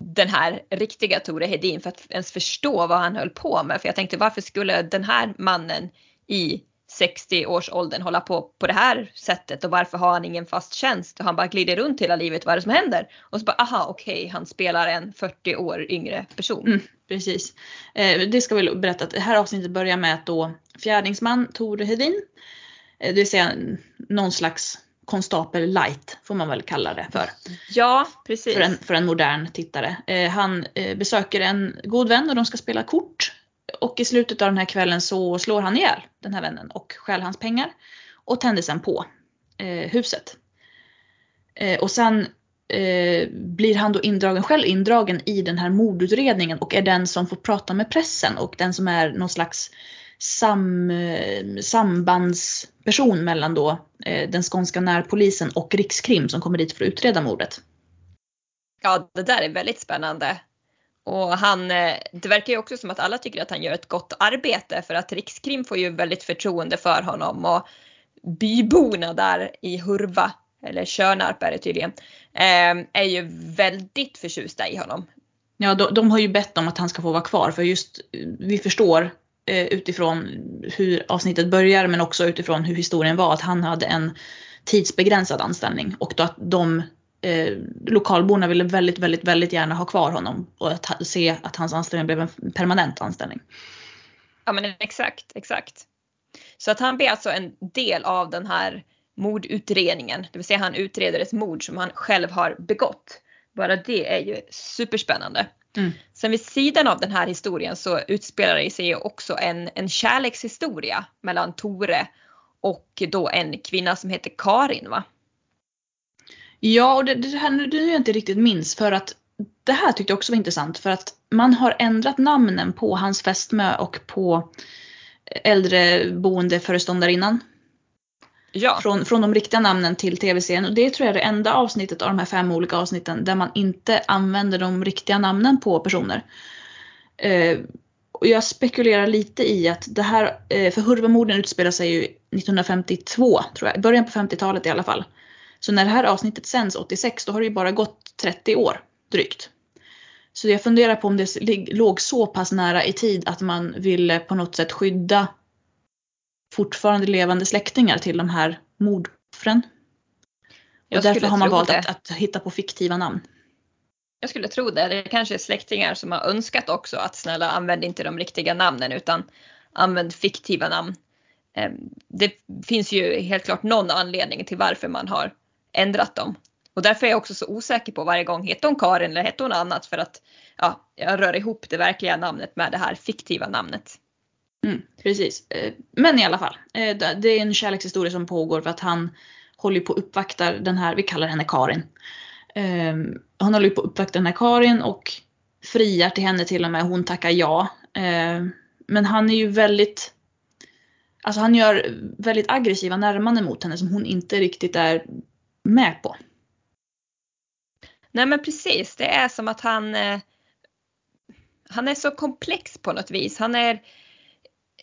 den här riktiga Tore Hedin för att ens förstå vad han höll på med. För jag tänkte varför skulle den här mannen i 60-årsåldern hålla på på det här sättet och varför har han ingen fast tjänst och han bara glider runt hela livet, vad är det som händer? Och så bara aha okej, han spelar en 40 år yngre person. Mm, precis. Eh, det ska vi berätta att det här avsnittet börjar med att då fjärdingsman Tore Hedin, eh, det vill säga någon slags konstapel light får man väl kalla det för. Ja, precis. För en, för en modern tittare. Eh, han eh, besöker en god vän och de ska spela kort. Och i slutet av den här kvällen så slår han ihjäl den här vännen och stjäl hans pengar. Och tänder sen på eh, huset. Eh, och sen eh, blir han då indragen, själv indragen i den här mordutredningen och är den som får prata med pressen och den som är någon slags sam, sambandsperson mellan då eh, den skånska närpolisen och Rikskrim som kommer dit för att utreda mordet. Ja, det där är väldigt spännande. Och han, eh, det verkar ju också som att alla tycker att han gör ett gott arbete för att Rikskrim får ju väldigt förtroende för honom och byborna där i Hurva, eller Tjörnarp är det tydligen, eh, är ju väldigt förtjusta i honom. Ja, de, de har ju bett om att han ska få vara kvar för just vi förstår Eh, utifrån hur avsnittet börjar men också utifrån hur historien var att han hade en tidsbegränsad anställning och då att de eh, lokalborna ville väldigt, väldigt, väldigt gärna ha kvar honom och att se att hans anställning blev en permanent anställning. Ja men exakt, exakt. Så att han blir alltså en del av den här mordutredningen. Det vill säga han utreder ett mord som han själv har begått. Bara det är ju superspännande. Mm. Sen vid sidan av den här historien så utspelar det sig också en, en kärlekshistoria mellan Tore och då en kvinna som heter Karin va? Ja, och det, det här nu jag inte riktigt minns för att det här tyckte jag också var intressant för att man har ändrat namnen på hans fästmö och på äldreboendeföreståndarinnan. Ja. Från, från de riktiga namnen till tv-serien. Och det tror jag är det enda avsnittet av de här fem olika avsnitten där man inte använder de riktiga namnen på personer. Eh, och jag spekulerar lite i att det här, eh, för Hurvamorden utspelar sig ju 1952 tror jag, början på 50-talet i alla fall. Så när det här avsnittet sänds 86 då har det ju bara gått 30 år drygt. Så jag funderar på om det låg så pass nära i tid att man ville på något sätt skydda fortfarande levande släktingar till de här mordoffren. Och därför har man valt att, att hitta på fiktiva namn. Jag skulle tro det. Det kanske är släktingar som har önskat också att snälla använd inte de riktiga namnen utan använd fiktiva namn. Ehm, Det finns ju helt klart någon anledning till varför man har ändrat dem. Och därför är jag också så osäker på varje gång, heter hon Karin eller heter hon annat? För att ja, jag rör ihop det verkliga namnet med det här fiktiva namnet. Mm, precis. Eh, men i alla fall, eh, det är en kärlekshistoria som pågår för att han håller på att uppvaktar den här, vi kallar henne Karin. Ehm, han håller på att uppvakta den här Karin och friar till henne till och med, hon tackar ja. Ehm, men han är ju väldigt, alltså han gör väldigt aggressiva närmanden mot henne som hon inte riktigt är med på. Nej men precis, det är som att han eh, han är så komplex på något vis. Han är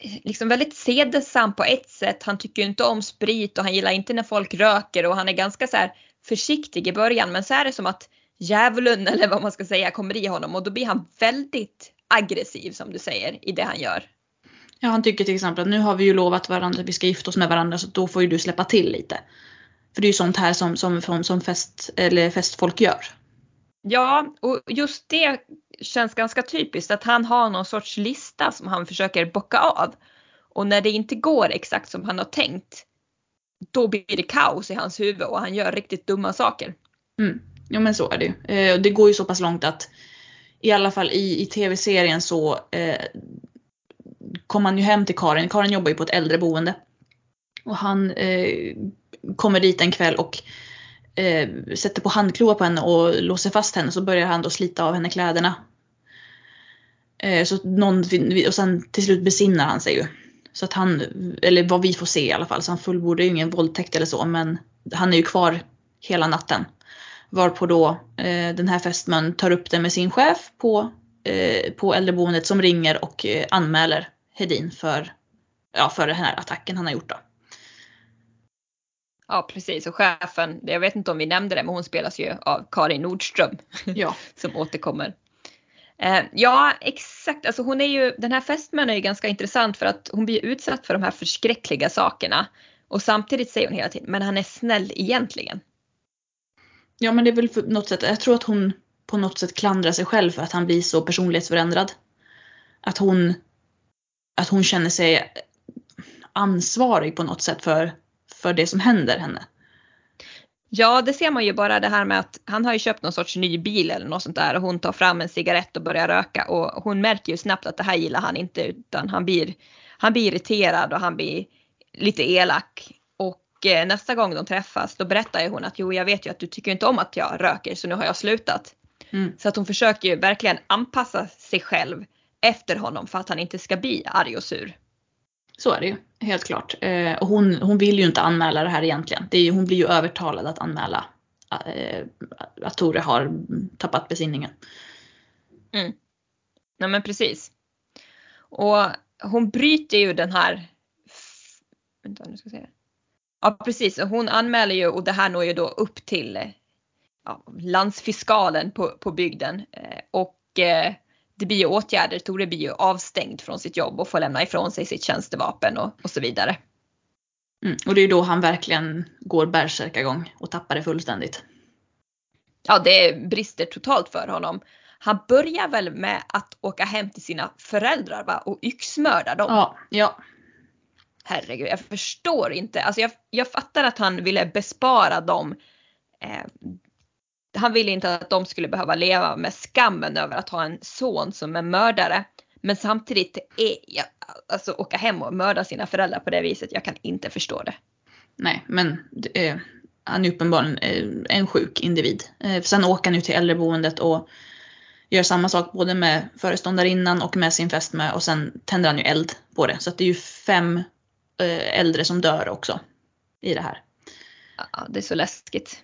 liksom väldigt sedesam på ett sätt. Han tycker inte om sprit och han gillar inte när folk röker och han är ganska så här försiktig i början men så är det som att djävulen (laughs) eller vad man ska säga kommer i honom och då blir han väldigt aggressiv som du säger i det han gör. Ja, han tycker till exempel att nu har vi ju lovat varandra att vi ska gifta oss med varandra så då får ju du släppa till lite. För det är ju sånt här som, som, som, som fest, eller festfolk gör. Ja, och just det känns ganska typiskt att han har någon sorts lista som han försöker bocka av. Och när det inte går exakt som han har tänkt, då blir det kaos i hans huvud och han gör riktigt dumma saker. Mm. Jo men så är det ju. Eh, det går ju så pass långt att i alla fall i, i tv-serien så eh, kom han ju hem till Karin. Karin jobbar ju på ett äldreboende. Och han eh, kommer dit en kväll och eh, sätter på handklovar på henne och låser fast henne. Så börjar han då slita av henne kläderna. Eh, så någon, och sen till slut besinnar han sig ju. Så att han, eller vad vi får se i alla fall, så han fullbordar ju ingen våldtäkt eller så men han är ju kvar hela natten. Varpå då eh, den här fästmön tar upp det med sin chef på, eh, på äldreboendet som ringer och eh, anmäler Hedin för, ja, för den här attacken han har gjort då. Ja precis och chefen, jag vet inte om vi nämnde det men hon spelas ju av Karin Nordström (laughs) Ja. som återkommer. Eh, ja exakt, alltså hon är ju, den här fästmön är ju ganska intressant för att hon blir utsatt för de här förskräckliga sakerna. Och samtidigt säger hon hela tiden, men han är snäll egentligen. Ja men det är väl på något sätt, jag tror att hon på något sätt klandrar sig själv för att han blir så personlighetsförändrad. Att hon, att hon känner sig ansvarig på något sätt för, för det som händer henne. Ja, det ser man ju bara det här med att han har ju köpt någon sorts ny bil eller något sånt där och hon tar fram en cigarett och börjar röka och hon märker ju snabbt att det här gillar han inte utan han blir, han blir irriterad och han blir lite elak. Och eh, nästa gång de träffas då berättar ju hon att jo jag vet ju att du tycker inte om att jag röker så nu har jag slutat. Mm. Så att hon försöker ju verkligen anpassa sig själv efter honom för att han inte ska bli arg och sur. Så är det ju, helt klart. Eh, och hon, hon vill ju inte anmäla det här egentligen. Det är, ju- hon blir ju övertalad att anmäla eh, att Tore har tappat besinningen. Mm. Nej men precis. Och hon bryter ju den här... Vänta nu ska jag se. Ja precis, hon anmäler ju och det här når ju då upp till eh, ja, landsfiskalen på, på bygden. Eh, Och eh, det blir ju åtgärder, Tore blir ju avstängd från sitt jobb och får lämna ifrån sig sitt tjänstevapen och, och så vidare. Mm. Och det är ju då han verkligen går bärsärkagång och tappar det fullständigt. Ja det brister totalt för honom. Han börjar väl med att åka hem till sina föräldrar va? och yxmörda dem. Ja, ja. herregud, jag förstår inte. Alltså jag, jag fattar att han ville bespara dem. Eh, han ville inte att de skulle behöva leva med skammen över att ha en son som är mördare. Men samtidigt, är, jag, alltså åka hem och mörda sina föräldrar på det viset, jag kan inte förstå det. Nej, men är, han är uppenbarligen eh, en sjuk individ. Eh, sen åker han ju till äldreboendet och gör samma sak både med föreståndarinnan och med sin fästmö och sen tänder han ju eld på det. Så det är ju fem eh, äldre som dör också i det här. Ja, det är så läskigt.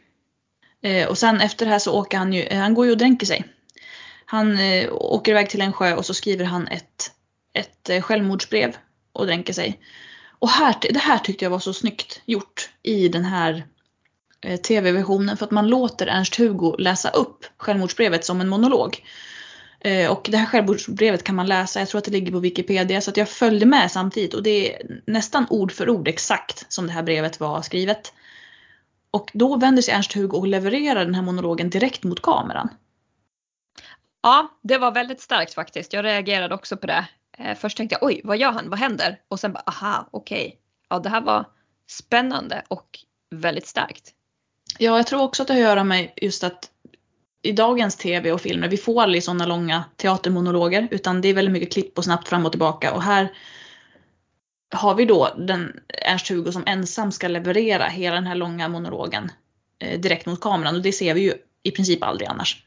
Eh, och sen efter det här så åker han ju, eh, han går ju och dränker sig. Han eh, åker iväg till en sjö och så skriver han ett, ett självmordsbrev och dränker sig. Och här, det här tyckte jag var så snyggt gjort i den här eh, tv-versionen för att man låter Ernst-Hugo läsa upp självmordsbrevet som en monolog. Och det här självmordsbrevet kan man läsa, jag tror att det ligger på Wikipedia, så att jag följde med samtidigt och det är nästan ord för ord exakt som det här brevet var skrivet. Och då vänder sig Ernst-Hugo och levererar den här monologen direkt mot kameran. Ja, det var väldigt starkt faktiskt. Jag reagerade också på det. Eh, först tänkte jag oj, vad gör han? Vad händer? Och sen bara aha, okej. Okay. Ja, det här var spännande och väldigt starkt. Ja, jag tror också att det har att göra med just att i dagens tv och filmer, vi får aldrig sådana långa teatermonologer utan det är väldigt mycket klipp och snabbt fram och tillbaka och här har vi då den Ernst-Hugo som ensam ska leverera hela den här långa monologen eh, direkt mot kameran och det ser vi ju i princip aldrig annars.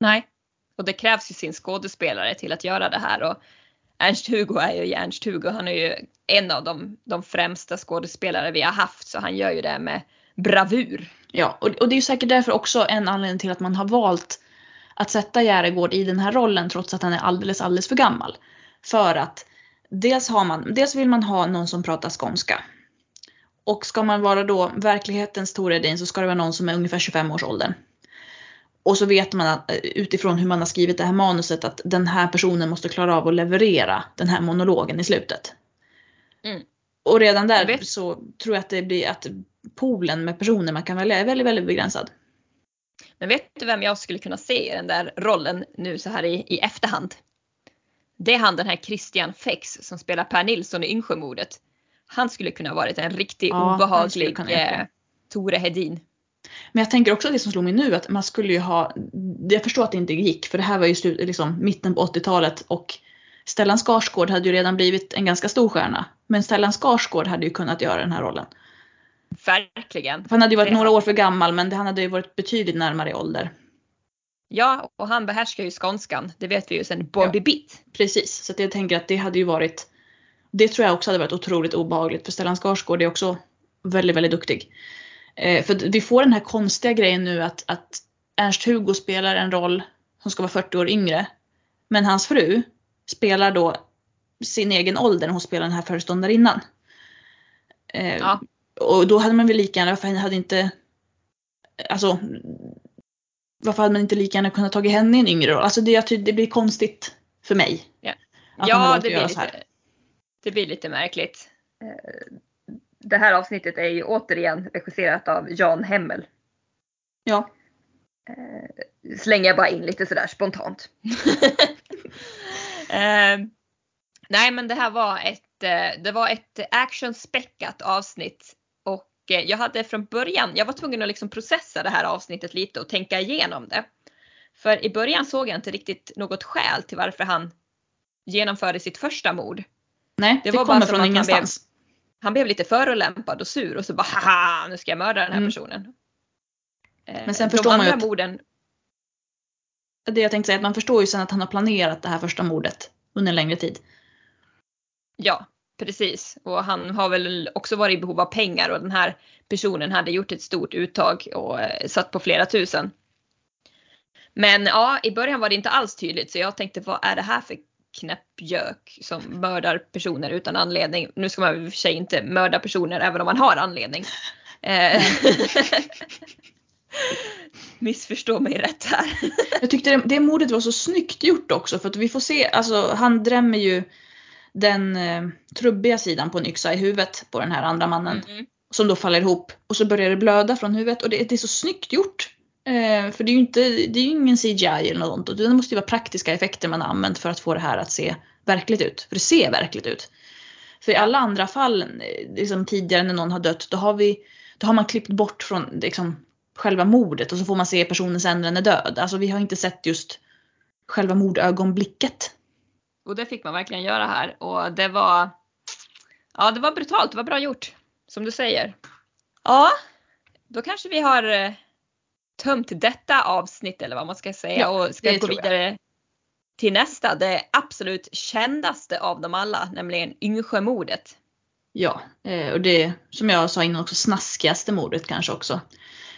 Nej, och det krävs ju sin skådespelare till att göra det här. Och Ernst-Hugo är ju Ernst-Hugo. Han är ju en av de, de främsta skådespelare vi har haft så han gör ju det med bravur. Ja, och, och det är ju säkert därför också en anledning till att man har valt att sätta Järegård i den här rollen trots att han är alldeles, alldeles för gammal. För att dels, har man, dels vill man ha någon som pratar skånska. Och ska man vara då verklighetens Tor Edin så ska det vara någon som är ungefär 25 års åldern. Och så vet man att, eh, utifrån hur man har skrivit det här manuset att den här personen måste klara av att leverera den här monologen i slutet. Mm. Och redan där så tror jag att det blir att poolen med personer man kan välja är väldigt, väldigt begränsad. Men vet du vem jag skulle kunna se i den där rollen nu så här i, i efterhand? Det är han den här Christian Fex som spelar Per Nilsson i Yngsjömordet. Han skulle kunna varit en riktigt ja, obehaglig eh, Tore Hedin. Men jag tänker också det som slog mig nu att man skulle ju ha, jag förstår att det inte gick för det här var ju slut, liksom, mitten på 80-talet och Stellan Skarsgård hade ju redan blivit en ganska stor stjärna. Men Stellan Skarsgård hade ju kunnat göra den här rollen. Verkligen. För han hade ju varit några år för gammal men han hade ju varit betydligt närmare i ålder. Ja, och han behärskar ju skånskan. Det vet vi ju sen Bobby ja, Bit. Precis, så jag tänker att det hade ju varit Det tror jag också hade varit otroligt obehagligt för Stellan Skarsgård är också väldigt, väldigt duktig. Eh, för vi får den här konstiga grejen nu att, att Ernst-Hugo spelar en roll som ska vara 40 år yngre. Men hans fru spelar då sin egen ålder när hon spelar den här föreståndarinnan. Eh, ja. Och då hade man väl lika gärna, varför hade inte, alltså varför hade man inte lika gärna kunnat tagit henne i en yngre roll? Alltså det, det blir konstigt för mig. Ja, ja det, blir lite, det blir lite märkligt. Eh, det här avsnittet är ju återigen regisserat av Jan Hemmel. Ja. Eh, slänger jag bara in lite sådär spontant. (laughs) eh, nej men det här var ett, eh, det var ett actionspäckat avsnitt jag hade från början, jag var tvungen att liksom processa det här avsnittet lite och tänka igenom det. För i början såg jag inte riktigt något skäl till varför han genomförde sitt första mord. Nej, det, det var kommer från ingenstans han blev lite förolämpad och sur och så bara haha nu ska jag mörda den här mm. personen. Men sen förstår De man ju att, morden... Det jag tänkte säga, att man förstår ju sen att han har planerat det här första mordet under en längre tid. Ja, precis. Och han har väl också varit i behov av pengar och den här personen hade gjort ett stort uttag och eh, satt på flera tusen. Men ja, i början var det inte alls tydligt så jag tänkte vad är det här för knäppgök som mördar personer utan anledning. Nu ska man i och för sig inte mörda personer även om man har anledning. Eh, (laughs) missförstå mig rätt här. Jag tyckte det, det mordet var så snyggt gjort också för att vi får se, alltså han drämmer ju den eh, trubbiga sidan på en yxa i huvudet på den här andra mannen. Mm. Som då faller ihop och så börjar det blöda från huvudet och det, det är så snyggt gjort. Eh, för det är ju inte, det är ingen CGI eller något sånt. Det måste ju vara praktiska effekter man har använt för att få det här att se verkligt ut. För det ser verkligt ut. För i alla andra fall, eh, liksom tidigare när någon har dött, då har, vi, då har man klippt bort från liksom, själva mordet och så får man se personen sen när den är död. Alltså vi har inte sett just själva mordögonblicket. Och det fick man verkligen göra här och det var, ja det var brutalt, det var bra gjort. Som du säger. Ja, då kanske vi har eh, tömt detta avsnitt eller vad man ska säga Ja, och ska gå vidare till nästa, det absolut kändaste av dem alla, nämligen Yngsjömordet. Ja, eh, och det som jag sa innan också snaskigaste mordet kanske också.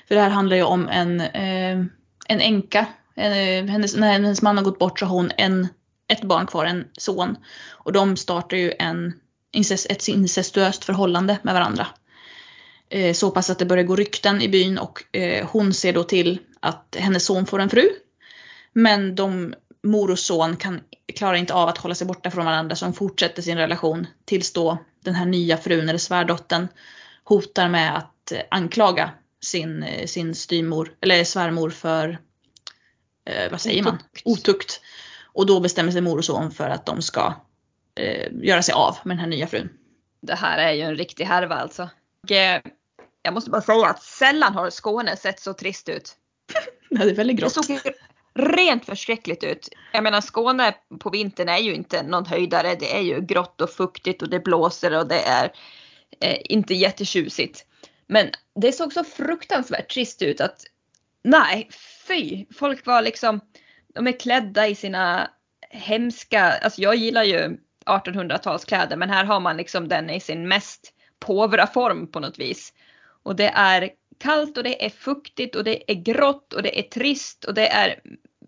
För det här handlar ju om en, eh, en änka. Hennes, när hennes man har gått bort så har hon en, ett barn kvar, en son. Och de startar ju en, incest, ett incestuöst förhållande med varandra. Eh, så pass att det börjar gå rykten i byn och eh, hon ser då till att hennes son får en fru. Men de, mor och son kan, klarar inte av att hålla sig borta från varandra så de fortsätter sin relation tills då den här nya frun eller svärdottern hotar med att eh, anklaga sin, sin styrmor eller svärmor för, eh, vad säger man, Otukt. Och då bestämmer sig mor och son för att de ska eh, göra sig av med den här nya frun. Det här är ju en riktig härva alltså. Och, eh, jag måste bara säga att sällan har Skåne sett så trist ut. (laughs) Det är väldigt Det grått. såg ju rent förskräckligt ut. Jag menar Skåne på vintern är ju inte någon höjdare. Det är ju grått och fuktigt och det blåser och det är eh, inte jättetjusigt. Men det såg så fruktansvärt trist ut att nej, fy! Folk var liksom, de är klädda i sina hemska, alltså jag gillar ju 1800-talskläder men här har man liksom den i sin mest påvra form på något vis. Och det är kallt och det är fuktigt och det är grått och det är trist och det är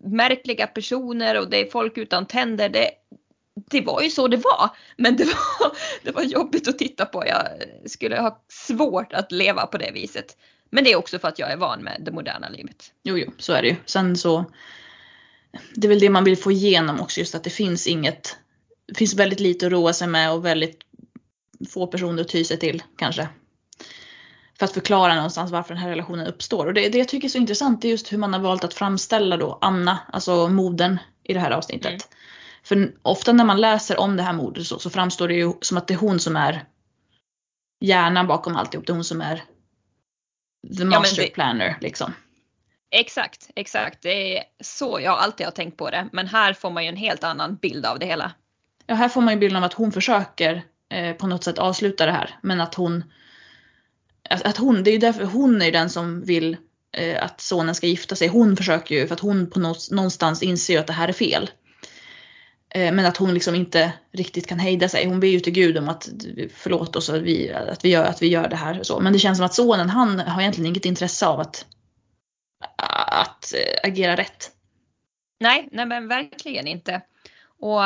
märkliga personer och det är folk utan tänder. Det, det var ju så det var. Men det var, (laughs) det var jobbigt att titta på. Jag skulle ha svårt att leva på det viset. Men det är också för att jag är van med det moderna livet. Jo, jo, så är det ju. Sen så, det är väl det man vill få igenom också, just att det finns inget, det finns väldigt lite att roa sig med och väldigt få personer att ty sig till kanske. För att förklara någonstans varför den här relationen uppstår. Och det, det jag tycker är så intressant är just hur man har valt att framställa då Anna, alltså modern i det här avsnittet. Mm. För ofta när man läser om det här mordet så, så framstår det ju som att det är hon som är hjärnan bakom alltihop. Det är hon som är the master det- planner liksom. Exakt, exakt. Det är så jag alltid har tänkt på det. Men här får man ju en helt annan bild av det hela. Ja, här får man ju bilden av att hon försöker eh, på något sätt avsluta det här. Men att hon, att, att hon, det är ju därför hon är ju den som vill eh, att sonen ska gifta sig. Hon försöker ju för att hon på något, någonstans inser ju att det här är fel. Eh, men att hon liksom inte riktigt kan hejda sig. Hon ber ju till Gud om att förlåt oss att vi, att vi, gör, att vi gör det här. och Så. Men det känns som att sonen han har egentligen inget intresse av att, att eh, agera rätt. Nej, nej men verkligen inte. Och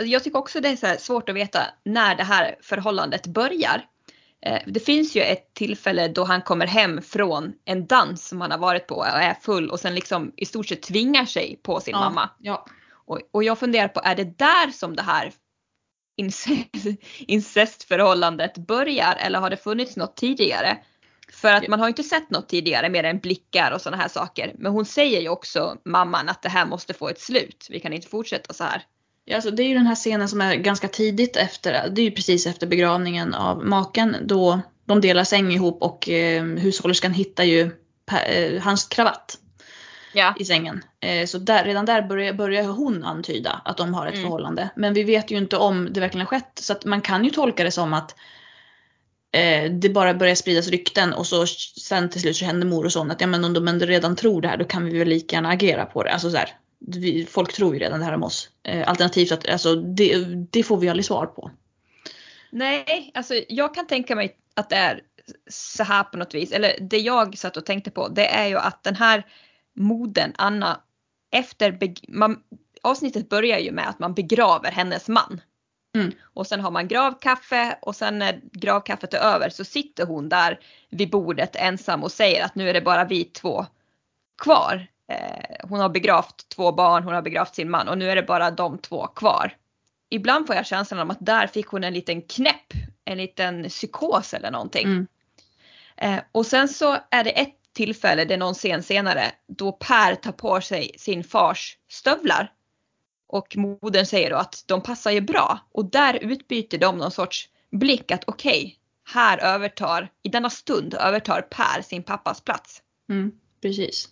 jag tycker också det är så svårt att veta när det här förhållandet börjar. Eh, Det finns ju ett tillfälle då han kommer hem från en dans som han har varit på och är full och sen liksom i stort sett tvingar sig på sin mamma. Ja. Och, och jag funderar på, är det där som det här incest, (laughs) incestförhållandet börjar eller har det funnits något tidigare? För att man har inte sett något tidigare mer än blickar och sådana här saker. Men hon säger ju också mamman att det här måste få ett slut. Vi kan inte fortsätta så här. Ja, alltså det är ju den här scenen som är ganska tidigt efter, det är ju precis efter begravningen av maken då de delar säng ihop och eh, hushållerskan hittar ju eh, hans kravatt Ja. i sängen. Eh, så där, redan där börjar, börjar hon antyda att de har ett Mm. förhållande. Men vi vet ju inte om det verkligen har skett. Så att man kan ju tolka det som att det bara börjar spridas rykten och så sen till slut så händer mor och son att ja men om de ändå redan tror det här då kan vi väl lika gärna agera på det. Alltså så här, vi, folk tror ju redan det här om oss. Eh, alternativt att alltså, det, det får vi aldrig svar på. Nej, alltså jag kan tänka mig att det är så här på något vis. Eller det jag satt och tänkte på det är ju att den här moden Anna efter man, avsnittet börjar ju med att man begraver hennes man. Mm. Och sen har man gravkaffe och sen när gravkaffet är över så sitter hon där vid bordet ensam och säger att nu är det bara vi två kvar. Eh, hon har begravt två barn, hon har begravt sin man och nu är det bara de två kvar. Ibland får jag känslan om att där fick hon en liten knäpp, en liten psykos eller någonting. Mm. Eh, och sen så är det ett tillfälle, det är någon scen senare, då Per tar på sig sin fars stövlar. Och modern säger då att de passar ju bra och där utbyter de någon sorts blick att okej, okay, här övertar, i denna stund övertar Per sin pappas plats. Mm, precis.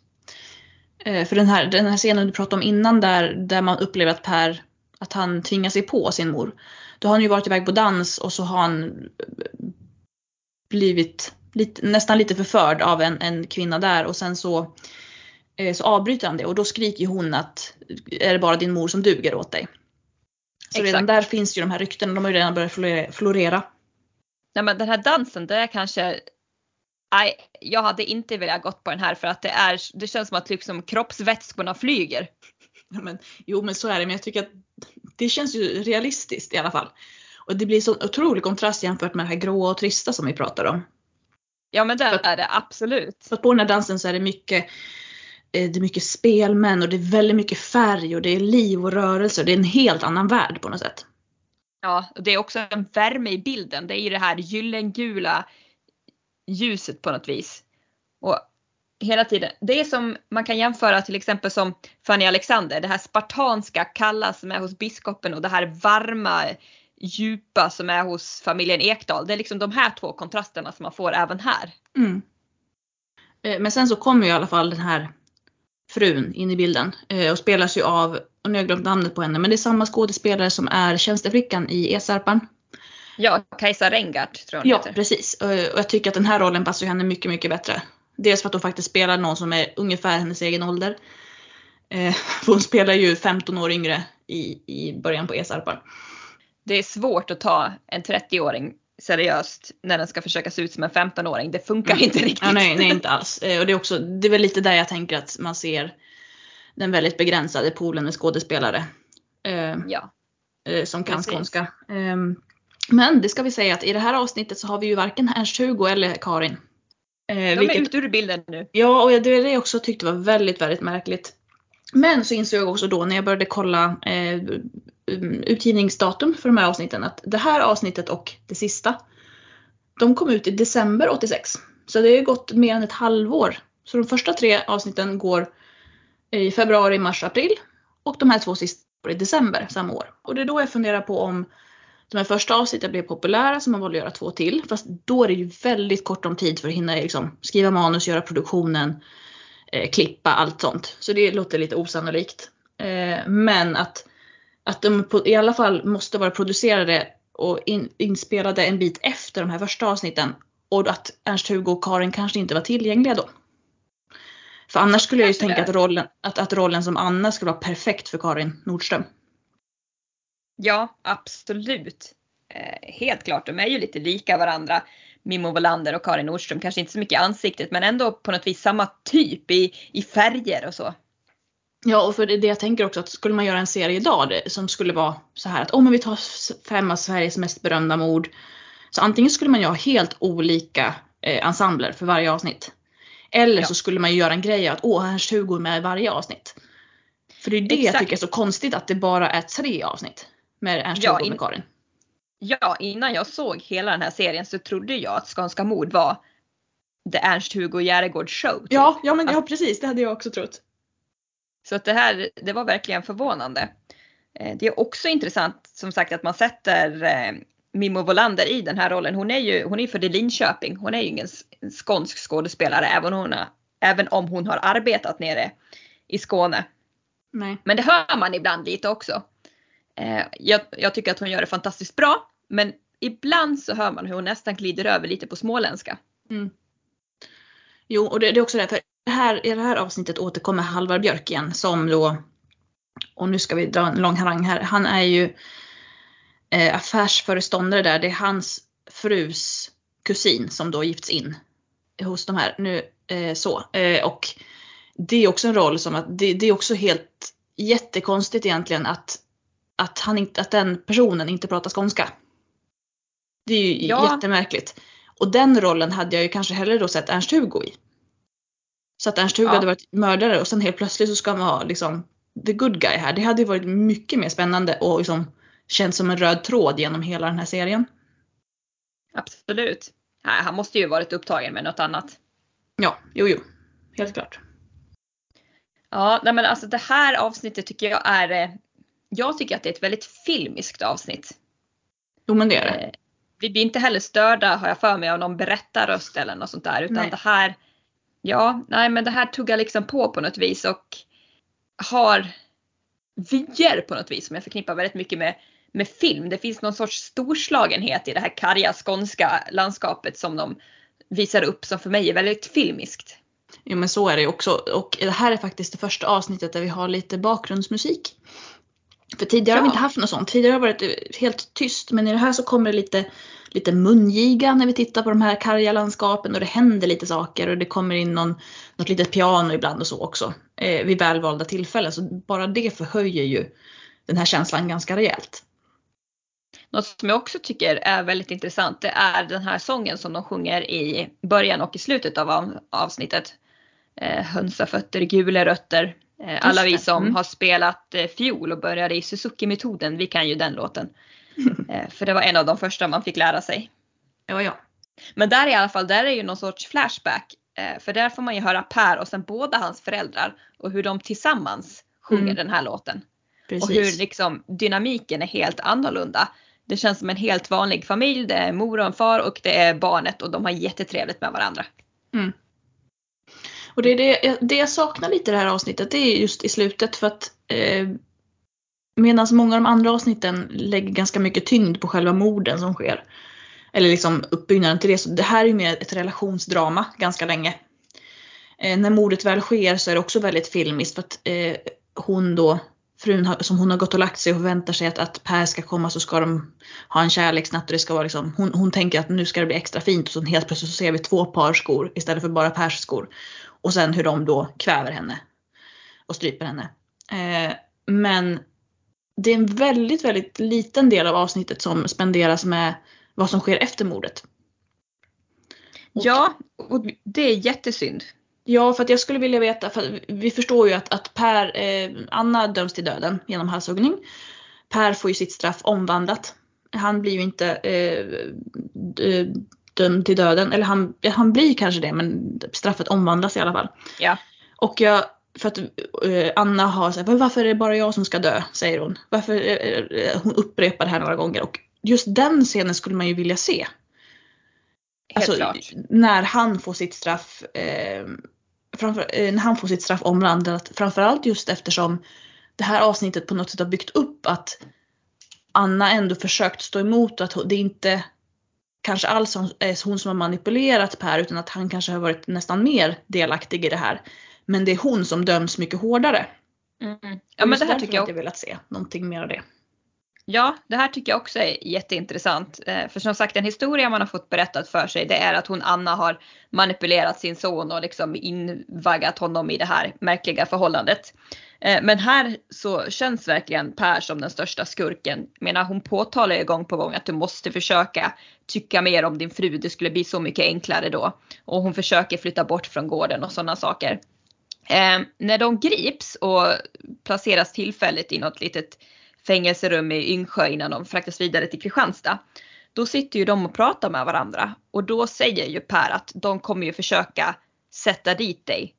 Eh, för den här, den här scenen du pratade om innan där, där man upplever att Per, att han tvingar sig på sin mor. Då har han ju varit iväg på dans och så har han blivit lite, nästan lite förförd av en, en kvinna där och sen så, eh, så avbryter han det och då skriker hon att är det bara din mor som duger åt dig? Så Exakt. redan där finns ju de här ryktena, de har ju redan börjat florera. Nej men den här dansen det är kanske Nej, jag hade inte velat gått på den här för att det, är, det känns som att liksom kroppsvätskorna flyger. Men, jo men så är det, men jag tycker att det känns ju realistiskt i alla fall. Och det blir så otrolig kontrast jämfört med det här gråa och trista som vi pratar om. Ja men det är det absolut. För på den här dansen så är det mycket eh, det är mycket spelmän och det är väldigt mycket färg och det är liv och rörelse och det är en helt annan värld på något sätt. Ja, och det är också en värme i bilden. Det är ju det här gyllengula ljuset på något vis. Och hela tiden, det är som man kan jämföra till exempel som Fanny Alexander, det här spartanska kalla som är hos biskopen och det här varma djupa som är hos familjen Ekdal. Det är liksom de här två kontrasterna som man får även här. Mm. Eh, men sen så kommer ju i alla fall den här frun in i bilden eh, och spelas ju av, och nu har jag glömt namnet på henne, men det är samma skådespelare som är tjänsteflickan i Esarpan. Ja, Kajsa Rengart tror jag Ja, heter. precis. Och jag tycker att den här rollen passar henne mycket, mycket bättre. Dels för att hon faktiskt spelar någon som är ungefär hennes egen ålder. Eh, (laughs) hon spelar ju 15 år yngre i, i början på Esarpan. Det är svårt att ta en 30-åring seriöst när den ska försöka se ut som en 15-åring. Det funkar mm. inte riktigt. Ja, nej, nej, inte alls. Eh, och det är, också, det är väl lite där jag tänker att man ser den väldigt begränsade poolen med skådespelare. Eh, ja. Eh, som kan skånska. Eh, men det ska vi säga att i det här avsnittet så har vi ju varken Ernst-Hugo eller Karin. De vilket, är ute ur bilden nu. Ja, och det är det jag också tyckte var väldigt, väldigt märkligt. Men så insåg jag också då när jag började kolla eh, um, utgivningsdatum för de här avsnitten att det här avsnittet och det sista de kom ut i december 86. Så det har gått mer än ett halvår. Så de första tre avsnitten går i februari, mars, april och de här två sista i december samma år. Och det är då jag funderar på om de här första avsnitten blev populära så man valde att göra två till. Fast då är det ju väldigt kort om tid för att hinna liksom, skriva manus, göra produktionen, klippa, allt sånt. Så det låter lite osannolikt. Eh, men att, att de i alla fall måste vara producerade och in, inspelade en bit efter de här första avsnitten. Och att Ernst-Hugo och Karin kanske inte var tillgängliga då. För annars skulle jag ju tänka att rollen, att, att rollen som Anna skulle vara perfekt för Karin Nordström. Ja, absolut. Eh, helt klart, de är ju lite lika varandra. Mimmo Wallander och Karin Nordström. Kanske inte så mycket i ansiktet men ändå på något vis samma typ i, i färger och så. Ja och för det, det jag tänker också att skulle man göra en serie idag det, som skulle vara så här att om vi tar fem av Sveriges mest berömda mord. Så antingen skulle man ju ha helt olika eh, ensembler för varje avsnitt. Eller ja. så skulle man ju göra en grej att åh, här är 20 med i varje avsnitt. För det är det Exakt. jag tycker är så konstigt att det bara är tre avsnitt med Ernst ja, med Karin. Ja, innan jag såg hela den här serien så trodde jag att Skånska mord var The Ernst-Hugo Järegård show. Typ. Ja, ja, men, ja precis, det hade jag också trott. Så att det här, det var verkligen förvånande. Eh, det är också intressant som sagt att man sätter eh, Mimmo Volander i den här rollen. Hon är ju hon är född i Linköping. Hon är ju ingen skånsk skådespelare även, hon har, även om hon har arbetat nere i Skåne. Nej. Men det hör man ibland lite också. Eh, jag, jag, tycker att hon gör det fantastiskt bra. Men ibland så hör man hur hon nästan glider över lite på småländska. Mm. Jo, och det, det, är också det. För här, I det här avsnittet återkommer Halvar Björk igen som då, och nu ska vi dra en lång harang här. Han är ju eh, affärsföreståndare där. Det är hans frus kusin som då gifts in hos de här. Nu, eh, så. Eh, och det är också en roll som att det, det är också helt jättekonstigt egentligen att att, han inte, att den personen inte pratar skånska. Det är ju ja. jättemärkligt. Och den rollen hade jag ju kanske hellre då sett Ernst-Hugo i. Så att Ernst-Hugo ja. hade varit mördare och sen helt plötsligt så ska man ha liksom the good guy här. Det hade ju varit mycket mer spännande och liksom känts som en röd tråd genom hela den här serien. Absolut. Nej, han måste ju varit upptagen med något annat. Ja, jo, jo. Helt klart. Ja, nej men alltså det här avsnittet tycker jag är jag tycker att det är ett väldigt filmiskt avsnitt. Jo men det är det. Vi blir inte heller störda har jag för mig av någon berättarröst eller något sånt där utan Nej. det här, ja, nej men det här tuggar liksom på på något vis och har vyer på något vis som jag förknippar väldigt mycket med, med film. Det finns någon sorts storslagenhet i det här karga skånska landskapet som de visar upp som för mig är väldigt filmiskt. Jo men så är det ju också. Och det här är faktiskt det första avsnittet där vi har lite bakgrundsmusik. För tidigare har vi Ja. inte haft något sånt. Tidigare har det varit eh, helt tyst. Men i det här så kommer det lite, lite mungiga när vi tittar på de här karga landskapen och det händer lite saker och det kommer in någon, något litet piano ibland och så också. Eh, vid välvalda tillfällen. Så bara det förhöjer ju den här känslan ganska rejält. Något som jag också tycker är väldigt intressant det är den här sången som de sjunger i början och i slutet av av- avsnittet. Eh, hönsafötter, gula rötter. Eh, alla vi som Mm. har spelat eh, fiol och började i Suzuki-metoden, vi kan ju den låten. (laughs) Eh, för det var en av de första man fick lära sig. Ja, ja. Men där i alla fall, där är ju någon sorts flashback. För där får man ju höra Per och sen båda hans föräldrar och hur de tillsammans sjunger Mm. den här låten. Precis. Och hur liksom dynamiken är helt annorlunda. Det känns som en helt vanlig familj. Det är mor och en far och det är barnet och de har jättetrevligt med varandra. Och det, är det, det jag saknar lite i det här avsnittet det är just i slutet för att eh, medan många av de andra avsnitten lägger ganska mycket tyngd på själva morden som sker. Eller liksom uppbyggnaden till det. Så det här är ju mer ett relationsdrama ganska länge. Eh, när mordet väl sker så är det också väldigt filmiskt för att eh, hon då, frun har, som hon har gått och lagt sig och förväntar sig att, att Per ska komma så ska de ha en kärleksnatt och det ska vara liksom, hon, hon tänker att nu ska det bli extra fint och så helt plötsligt så ser vi två par skor istället för bara Pers skor. Och sen hur de då kväver henne och stryper henne. Eh, men det är en väldigt, väldigt liten del av avsnittet som spenderas med vad som sker efter mordet. Och- Ja, och det är jättesynd. Ja, för att jag skulle vilja veta, för vi förstår ju att, att Per, eh, Anna döms till döden genom halshuggning. Per får ju sitt straff omvandlat. Han blir ju inte eh, d- dömd till döden, eller han, ja, han blir kanske det, men straffet omvandlas i alla fall. Ja. Och jag, för att eh, Anna har sagt, varför är det bara jag som ska dö? Säger hon. Varför, eh, eh, hon upprepar det här några gånger och just den scenen skulle man ju vilja se. Helt Alltså, klart. när han får sitt straff eh, framför, eh, när han får sitt straff omvandlat. Framförallt just eftersom det här avsnittet på något sätt har byggt upp att Anna ändå försökt stå emot och att det inte kanske alls är hon som har manipulerat Per utan att han kanske har varit nästan mer delaktig i det här. Men det är hon som döms mycket hårdare. Mm. Ja men det här tycker jag, jag velat se någonting mer av det. ja, det här tycker jag också är jätteintressant. Eh, För som sagt en historia man har fått berättat för sig det är att hon Anna har manipulerat sin son och liksom invaggat honom i det här märkliga förhållandet. Eh, men här så känns verkligen Per som den största skurken. Jag menar hon påtalar ju gång på gång att du måste försöka tycka mer om din fru. Det skulle bli så mycket enklare då. Och hon försöker flytta bort från gården och sådana saker. Eh, när de grips och placeras tillfälligt i något litet fängelserum i Yngsjö innan de fraktas vidare till Kristianstad. Då sitter ju de och pratar med varandra och då säger ju Per att de kommer ju försöka sätta dit dig.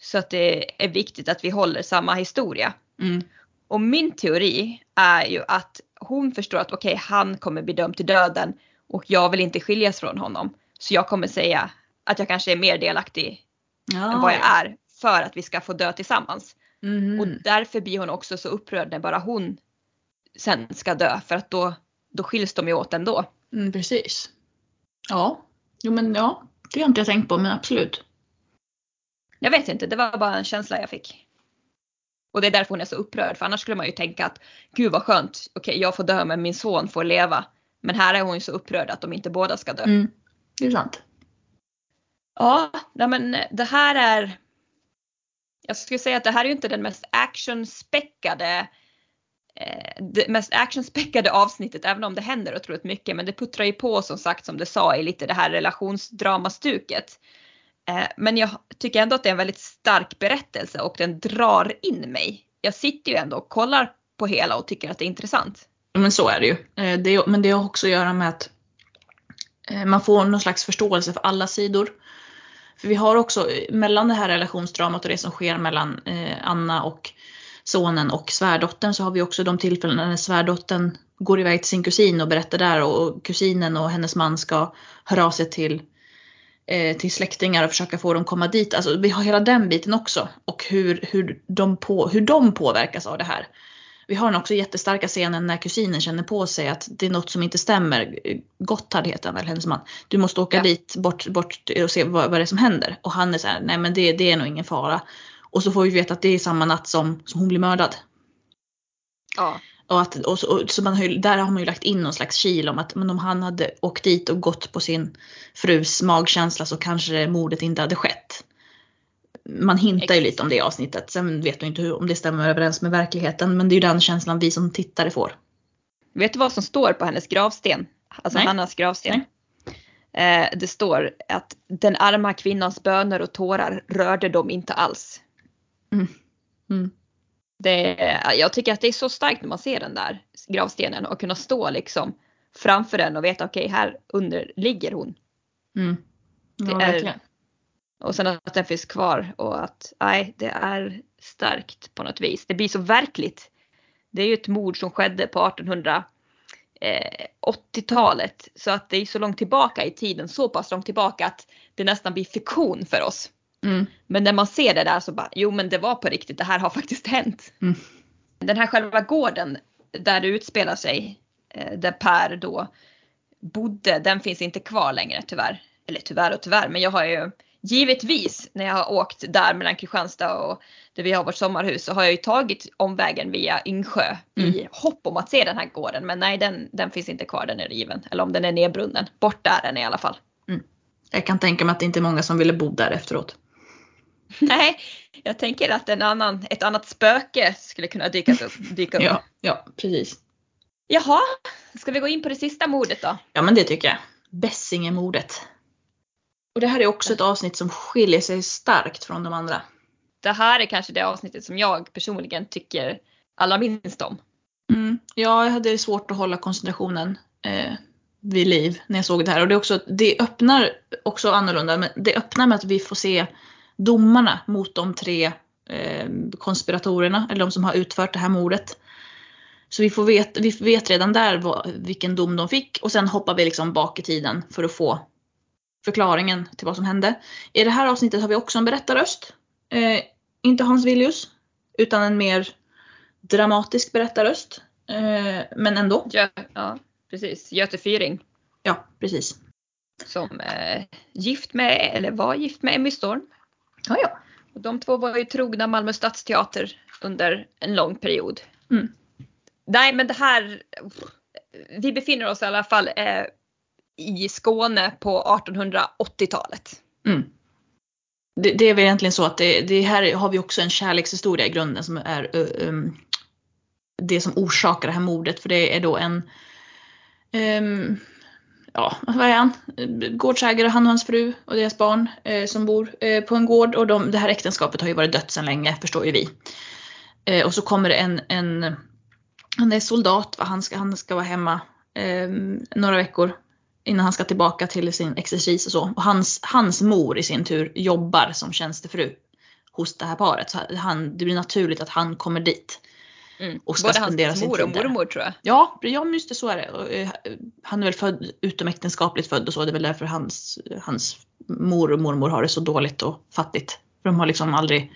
Så att det är viktigt att vi håller samma historia. Mm. Och min teori är ju att hon förstår att okej, han kommer bli dömd till döden och jag vill inte skiljas från honom. Så jag kommer säga att jag kanske är mer delaktig Ja, än vad jag är för att vi ska få dö tillsammans. Mhm. Och därför blir hon också så upprörd när bara hon sen ska dö för att då, då skiljs de ju åt ändå. Mm, precis. Ja. Jo men ja, det har inte jag tänkt på men absolut. Jag vet inte, det var bara en känsla jag fick. Och det är därför hon är så upprörd för annars skulle man ju tänka att gud vad skönt, okej jag får dö men min son får leva. Men här är hon ju så upprörd att de inte båda ska dö. Mm. Det är sant. Ja, nej men det här är Jag skulle säga att det här är ju inte den mest actionspäckade eh, det mest actionspäckade avsnittet även om det händer otroligt mycket men det puttrar ju på som sagt som du sa i lite det här relationsdramastuket. Eh, men jag tycker ändå att det är en väldigt stark berättelse och den drar in mig. Jag sitter ju ändå och kollar på hela och tycker att det är intressant. Ja, Men så är det ju. Eh, det, men det har också att göra med att eh, man får någon slags förståelse för alla sidor. För vi har också mellan det här relationsdramat och det som sker mellan Anna och sonen och svärdottern så har vi också de tillfällena när svärdottern går iväg till sin kusin och berättar där och kusinen och hennes man ska höra av sig till, eh, till släktingar och försöka få dem komma dit. Alltså vi har hela den biten också och hur, hur, de, på, hur de påverkas av det här. Vi har också jättestarka scenen när kusinen känner på sig att det är något som inte stämmer. Gotthard heter han väl, hennes man. Du måste åka Ja. dit bort, bort och se vad, vad det är som händer. Och han är så här, nej men det, det är nog ingen fara. Och så får vi veta att det är samma natt som, som hon blir mördad. Ja. Och att, och så, och så man har ju, där har man ju lagt in någon slags kil om att men om han hade åkt dit och gått på sin frus magkänsla så kanske mordet inte hade skett. Man hintar ju lite om det i avsnittet. Sen vet man inte hur, om det stämmer överens med verkligheten. Men det är ju den känslan vi som tittare får. Vet du vad som står på hennes gravsten? Alltså Nej. Hannas gravsten. Eh, det står att den arma kvinnans böner och tårar rörde dem inte alls. Mm. Det, jag tycker att det är så starkt när man ser den där gravstenen och kunna stå liksom framför den och veta okej här under ligger hon. Mm. Ja, är-. Och sen att den finns kvar och att nej det är starkt på något vis. Det blir så verkligt. Det är ju ett mord som skedde på 1880-talet så att det är så långt tillbaka i tiden, så pass långt tillbaka att det nästan blir fiktion för oss. Mm. Men när man ser det där så bara, jo men det var på riktigt, det här har faktiskt hänt. Mm. Den här själva gården där det utspelar sig, eh, där Per då bodde, den finns inte kvar längre tyvärr. Eller tyvärr och tyvärr, men jag har ju givetvis när jag har åkt där mellan Kristianstad och där vi har vårt sommarhus så har jag ju tagit omvägen via Yngsjö i hopp om att se den här gården. Men nej, den, den finns inte kvar, den är riven. Eller om den är nedbrunnen. Borta är den i alla fall. Jag kan tänka mig att det inte är många som ville bo där efteråt. (laughs) Nej, jag tänker att en annan, ett annat spöke skulle kunna dyka upp. Dyka upp. Ja, ja precis. Jaha, ska vi gå in på det sista mordet då? Ja men det tycker jag. Bessingemordet. Och det här är också ett avsnitt som skiljer sig starkt från de andra. Det här är kanske det avsnittet som jag personligen tycker allra minst om. Mm. Ja, jag hade svårt att hålla koncentrationen eh, vid liv när jag såg det här. Och det, är också, det öppnar också annorlunda, men det öppnar med att vi får se domarna mot de tre eh, konspiratorerna, eller de som har utfört det här mordet. Så vi, får vet, vi vet redan där vad, vilken dom de fick och sen hoppar vi liksom bak i tiden för att få förklaringen till vad som hände. I det här avsnittet har vi också en berättarröst. Eh, inte Hans Villius, utan en mer dramatisk berättarröst. Eh, men ändå. Gö, ja, precis. Göte Fyring Ja, precis. som är gift med, eller var gift med Emmy Storm. Ja, ja. Och de två var ju trogna Malmö stadsteater under en lång period. Mm. Nej men det här, vi befinner oss i alla fall eh, i Skåne på 1880-talet. Mm. Det, det är väl egentligen så att det, det här har vi också en kärlekshistoria i grunden som är um, det som orsakar det här mordet. För det är då en, um, ja vad är han? Gårdsägare, han och hans fru och deras barn eh, som bor eh, på en gård. Och de, det här äktenskapet har ju varit dött sedan länge, förstår ju vi. Eh, och så kommer det en, en han är soldat, va? Han, ska, han ska vara hemma eh, några veckor innan han ska tillbaka till sin exercis och så. Och hans, hans mor i sin tur jobbar som tjänstefru hos det här paret. Så han, det blir naturligt att han kommer dit. Mm. Och ska Både spendera hans sin mor och mormor tror jag. Ja, ja just det, så är det. Eh, Han är väl född utomäktenskapligt född och så. Det är väl därför hans, hans mor och mormor har det så dåligt och fattigt. För de har liksom aldrig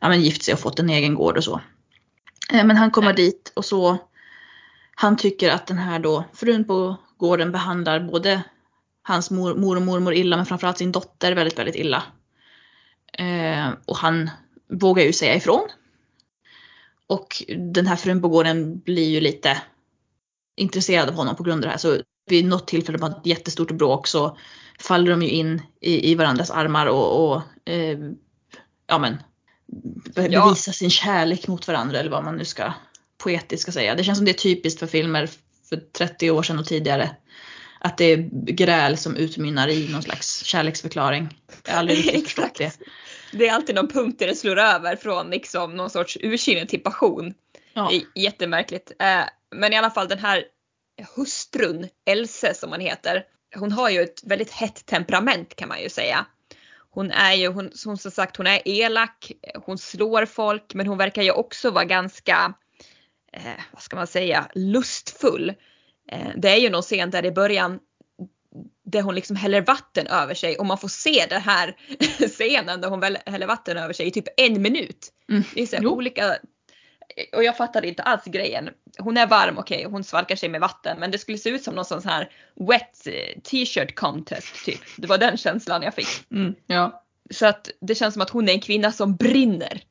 ja, men gift sig och fått en egen gård och så. Eh, Men han kommer Nej. dit och så han tycker att den här då frun på gården behandlar både hans mor, mor och mormor illa men framförallt sin dotter väldigt, väldigt illa. Eh, och han vågar ju säga ifrån. Och den här frun på gården blir ju lite intresserad av honom på grund av det här. Så vid något tillfälle på ett jättestort bråk så faller de ju in i, i varandras armar och, och eh, ja men be- Ja. bevisa sin kärlek mot varandra eller vad man nu ska poetiskt ska säga. Det känns som det är typiskt för filmer för 30 år sedan och tidigare. Att det är gräl som utmynnar i någon slags kärleksförklaring. Jag har aldrig riktigt förstått (laughs) det. Det är alltid någon punkt där det slår över från liksom någon sorts ursinne till passion. Ja. Jättemärkligt. Eh, Men i alla fall den här hustrun, Else som hon heter, hon har ju ett väldigt hett temperament kan man ju säga. hon är ju, hon, som sagt hon är elak, hon slår folk men hon verkar ju också vara ganska, eh, vad ska man säga, lustfull. Eh, det är ju någon scen där i början där hon liksom häller vatten över sig och man får se den här (laughs) scenen där hon häller vatten över sig i typ en minut. Mm. Det är så olika och jag fattade inte alls grejen. Hon är varm, okej, okay, hon svalkar sig med vatten men det skulle se ut som någon sån här wet eh, t-shirt contest typ. Det var den känslan jag fick. Mm, ja. Så att det känns som att hon är en kvinna som brinner.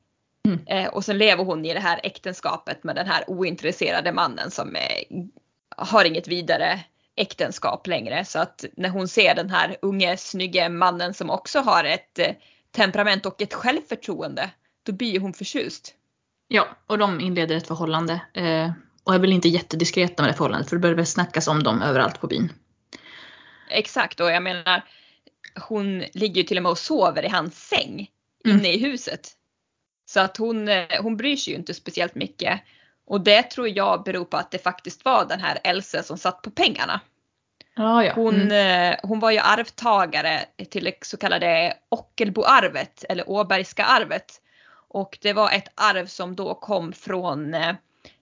Mm. Eh, och sen lever hon i det här äktenskapet med den här ointresserade mannen som eh, har inget vidare äktenskap längre. Så att när hon ser den här unge snygge mannen som också har ett eh, temperament och ett självförtroende, då blir hon förtjust. Ja, och de inleder ett förhållande. Eh, och är väl inte jättediskreta med det förhållandet för det börjar väl snackas om dem överallt på byn. Exakt och jag menar hon ligger ju till och med och sover i hans säng mm. inne i huset. Så att hon, eh, hon bryr sig ju inte speciellt mycket. Och det tror jag beror på att det faktiskt var den här Else som satt på pengarna. Ah, ja. hon, mm. Eh, hon var ju arvtagare till det så kallade Ockelboarvet eller Åbergska arvet. Och det var ett arv som då kom från eh,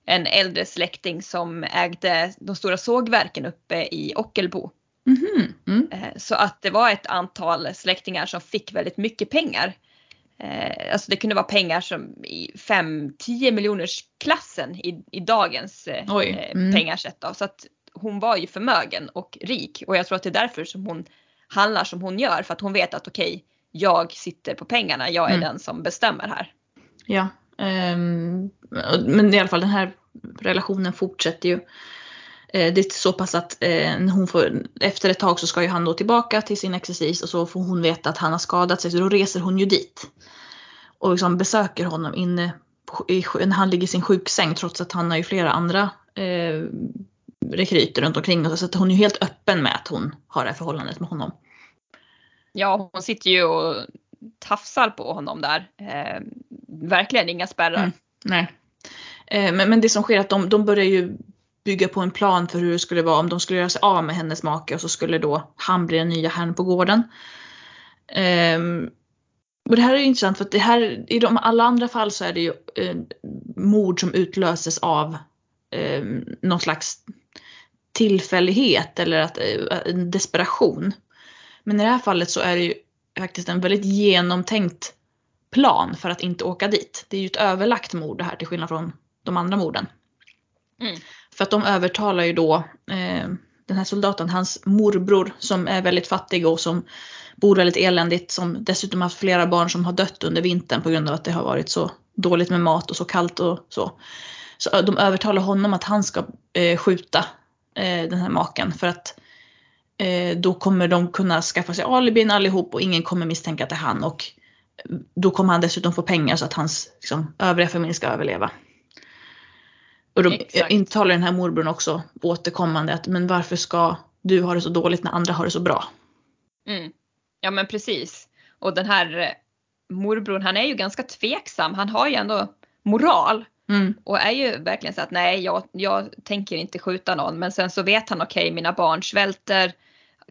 en äldre släkting som ägde de stora sågverken uppe i Ockelbo. Mm. Mm. Så att det var ett antal släktingar som fick väldigt mycket pengar. Alltså det kunde vara pengar som i 5-10 miljoners klassen i, i dagens mm. pengasätt. Då. Så att hon var ju förmögen och rik och jag tror att det är därför som hon handlar som hon gör för att hon vet att okej, okay, jag sitter på pengarna, jag är mm. den som bestämmer här. Ja, um, men i alla fall den här relationen fortsätter ju. Eh, det är så pass att eh, hon får, efter ett tag så ska ju han då tillbaka till sin exercis och så får hon veta att han har skadat sig så då reser hon ju dit. Och liksom besöker honom inne i, när han ligger i sin sjuksäng trots att han har ju flera andra eh, rekryter runt omkring och så att hon är helt öppen med att hon har det här förhållandet med honom. Ja, hon sitter ju och tafsar på honom där. Eh, verkligen inga spärrar. Mm, nej. Eh, men, men det som sker är att de, de börjar ju bygga på en plan för hur det skulle vara om de skulle göra sig av med hennes make och så skulle då han bli den nya herrn på gården. Um, och det här är ju intressant för att det här, i de alla andra fall så är det ju eh, mord som utlöses av eh, någon slags tillfällighet eller att, eh, en desperation. Men i det här fallet så är det ju faktiskt en väldigt genomtänkt plan för att inte åka dit. Det är ju ett överlagt mord det här till skillnad från de andra morden. Mm. För att de övertalar ju då eh, den här soldaten, hans morbror som är väldigt fattig och som bor väldigt eländigt, som dessutom har flera barn som har dött under vintern på grund av att det har varit så dåligt med mat och så kallt och så. Så de övertalar honom att han ska eh, skjuta eh, den här maken för att eh, då kommer de kunna skaffa sig alibin allihop och ingen kommer misstänka att det är han och då kommer han dessutom få pengar så att hans liksom, övriga familj ska överleva. Och då intalar den här morbrorn också återkommande att men varför ska du ha det så dåligt när andra har det så bra? Mm. Ja men precis. Och den här eh, morbrorn han är ju ganska tveksam. Han har ju ändå moral. Mm. Och är ju verkligen så att nej jag, jag tänker inte skjuta någon men sen så vet han okej okay, mina barn svälter.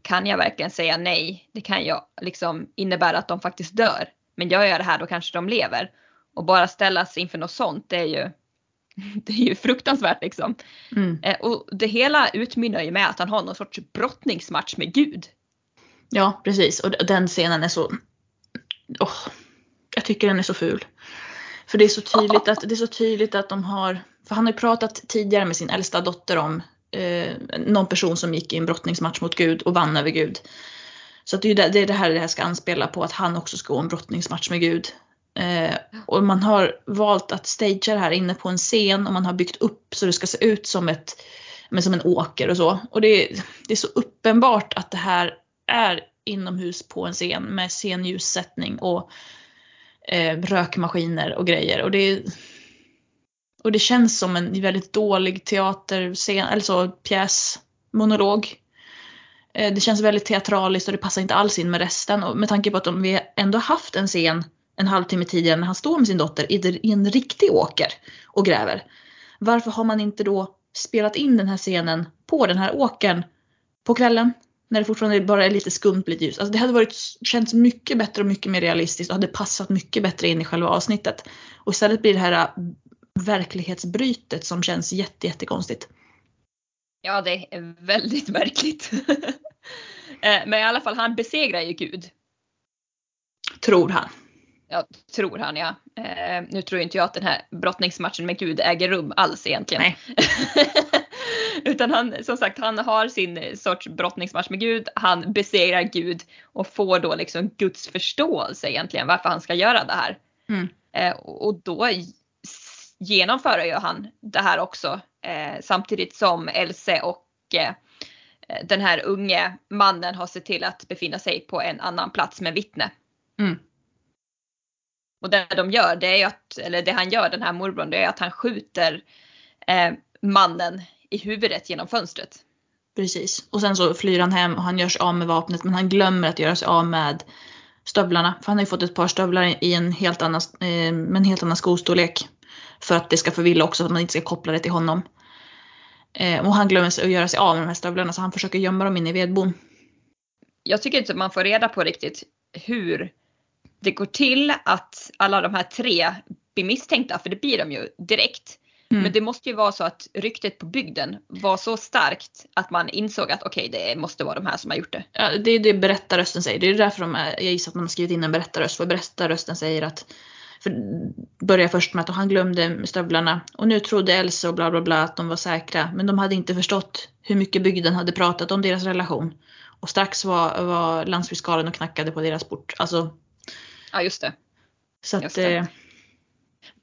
Kan jag verkligen säga nej? Det kan ju liksom innebära att de faktiskt dör. Men gör jag det här då kanske de lever. Och bara ställas inför något sånt det är ju (laughs) det är ju fruktansvärt liksom. Mm. Eh, och det hela utmynnar ju med att han har någon sorts brottningsmatch med Gud. Ja, precis. Och den scenen är så... Oh, jag tycker den är så ful. För det är så tydligt att, det är så tydligt att de har... För han har ju pratat tidigare med sin äldsta dotter om eh, någon person som gick i en brottningsmatch mot Gud och vann över Gud. Så det är det, det, är det här det här ska anspela på, att han också ska gå en brottningsmatch med Gud. Eh, och man har valt att stagea det här inne på en scen och man har byggt upp så det ska se ut som, ett, men som en åker och så. Och det, det är så uppenbart att det här är inomhus på en scen med scenljussättning och eh, rökmaskiner och grejer. Och det, och det känns som en väldigt dålig teaterscen, eller så pjäs, monolog. Eh, det känns väldigt teatraliskt och det passar inte alls in med resten. Och med tanke på att de, vi ändå haft en scen en halvtimme tidigare när han står med sin dotter i en riktig åker och gräver. Varför har man inte då spelat in den här scenen på den här åkern på kvällen? När det fortfarande bara är lite skumt, lite ljus. Alltså det hade varit, känts mycket bättre och mycket mer realistiskt och hade passat mycket bättre in i själva avsnittet. Och istället blir det här äh, verklighetsbrytet som känns jätte, jättekonstigt. Ja, det är väldigt märkligt. (laughs) Eh, men i alla fall, han besegrar ju Gud. Tror han. Ja, tror han ja. Eh, nu tror inte jag att den här brottningsmatchen med Gud äger rum alls egentligen. Nej. (laughs) (laughs) Utan han, som sagt, han har sin sorts brottningsmatch med Gud. Han besegrar Gud och får då liksom Guds förståelse egentligen varför han ska göra det här. Mm. Eh, och då genomför ju han det här också eh, samtidigt som Else och eh, den här unge mannen har sett till att befinna sig på en annan plats med vittne. Mm. Och det de gör, det är ju att, eller det han gör den här morbrorn, det är att han skjuter eh, mannen i huvudet genom fönstret. Precis. Och sen så flyr han hem och han gör sig av med vapnet men han glömmer att göra sig av med stövlarna. För han har ju fått ett par stövlar i en helt annan, eh, med en helt annan skostorlek. För att det ska förvilla också, att man inte ska koppla det till honom. Eh, och han glömmer att göra sig av med de här stövlarna så han försöker gömma dem inne i vedboden. Jag tycker inte att man får reda på riktigt hur det går till att alla de här tre blir misstänkta, för det blir de ju direkt. Mm. Men det måste ju vara så att ryktet på bygden var så starkt att man insåg att okej, okay, det måste vara de här som har gjort det. Ja, det är det berättarrösten säger. Det är därför de är, jag gissar att man har skrivit in en berättarröst. För berättarrösten säger att för börjar först med att han glömde stövlarna och nu trodde Elsa och bla bla bla att de var säkra. Men de hade inte förstått hur mycket bygden hade pratat om deras relation. Och strax var, var landsfiskalen och knackade på deras port. Alltså, ja just det. Så att, Just det.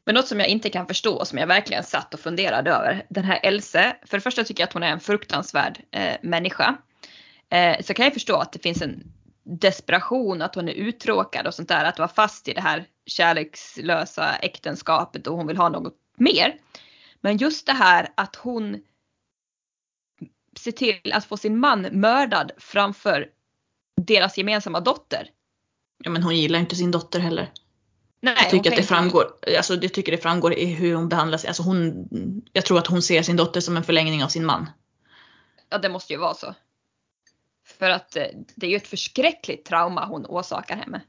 Men något som jag inte kan förstå och som jag verkligen satt och funderade över. Den här Else, för det första tycker jag att hon är en fruktansvärd eh, människa. Eh, så kan jag förstå att det finns en desperation, att hon är uttråkad och sånt där. Att vara fast i det här kärlekslösa äktenskapet och hon vill ha något mer. Men just det här att hon ser till att få sin man mördad framför deras gemensamma dotter. ja, men hon gillar inte sin dotter heller. Nej, Jag tycker att det framgår, alltså jag tycker det framgår i hur hon behandlas. Alltså hon, jag tror att hon ser sin dotter som en förlängning av sin man. Ja, det måste ju vara så. För att eh, det är ju ett förskräckligt trauma hon åsakar henne.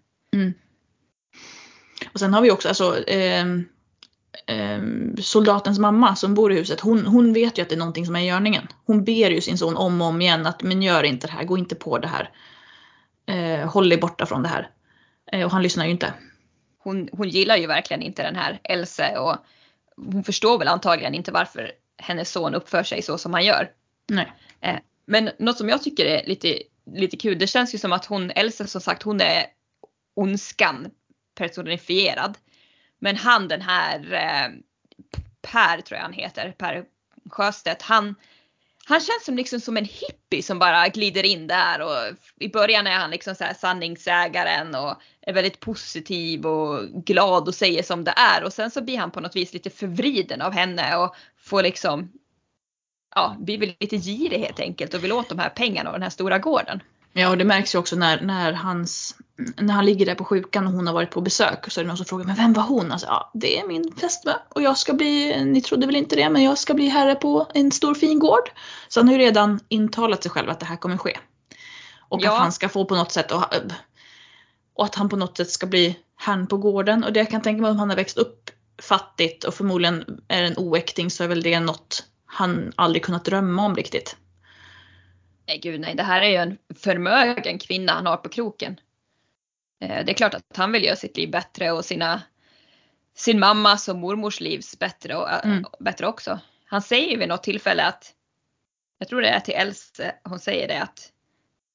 Och sen har vi också alltså, ehm, ehm, soldatens mamma som bor i huset. Hon, hon vet ju att det är någonting som är i görningen. Hon ber ju sin son om och om igen att men gör inte det här, gå inte på det här. Eh, håll dig borta från det här. Eh, och han lyssnar ju inte. Hon, hon gillar ju verkligen inte den här Else och hon förstår väl antagligen inte varför hennes son uppför sig så som han gör. Nej. Eh, Men något som jag tycker är lite, lite kul, det känns ju som att hon, Else som sagt, hon är ondskan personifierad. Men han den här eh, Per tror jag han heter, Per Sjöstedt, han, han känns som, liksom som en hippie som bara glider in där och i början är han liksom så här sanningssägaren och är väldigt positiv och glad och säger som det är och sen så blir han på något vis lite förvriden av henne och får liksom ja, blir väl lite girig helt enkelt och vill åt de här pengarna och den här stora gården. Ja och det märks ju också när, när, hans, när han ligger där på sjukan och hon har varit på besök. Så är det någon som frågar men vem var hon? Alltså, ja, det är min fästmö och jag ska bli, ni trodde väl inte det, men jag ska bli herre på en stor fin gård. Så han har ju redan intalat sig själv att det här kommer ske. Och Ja. att han ska få på något sätt och, och att han på något sätt ska bli herrn på gården. Och det jag kan tänka mig om han har växt upp fattigt och förmodligen är en oäkting så är väl det något han aldrig kunnat drömma om riktigt. Nej gud nej, det här är ju en förmögen kvinna han har på kroken. Eh, Det är klart att han vill göra sitt liv bättre och sina, sin mammas och mormors livs bättre, och, äh, Mm. bättre också. Han säger vid något tillfälle att, jag tror det är till Else hon säger det att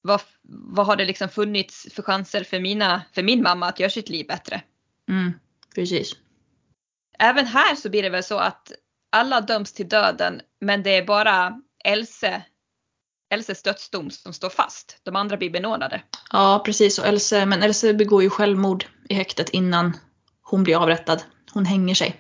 vad, vad har det liksom funnits för chanser för, mina, för min mamma att göra sitt liv bättre? Mm, precis. Även här så blir det väl så att alla döms till döden men det är bara Else, Elses dödsdom som står fast. De andra blir benådade. Ja, precis. Och Else, men Else begår ju självmord i häktet innan hon blir avrättad. Hon hänger sig.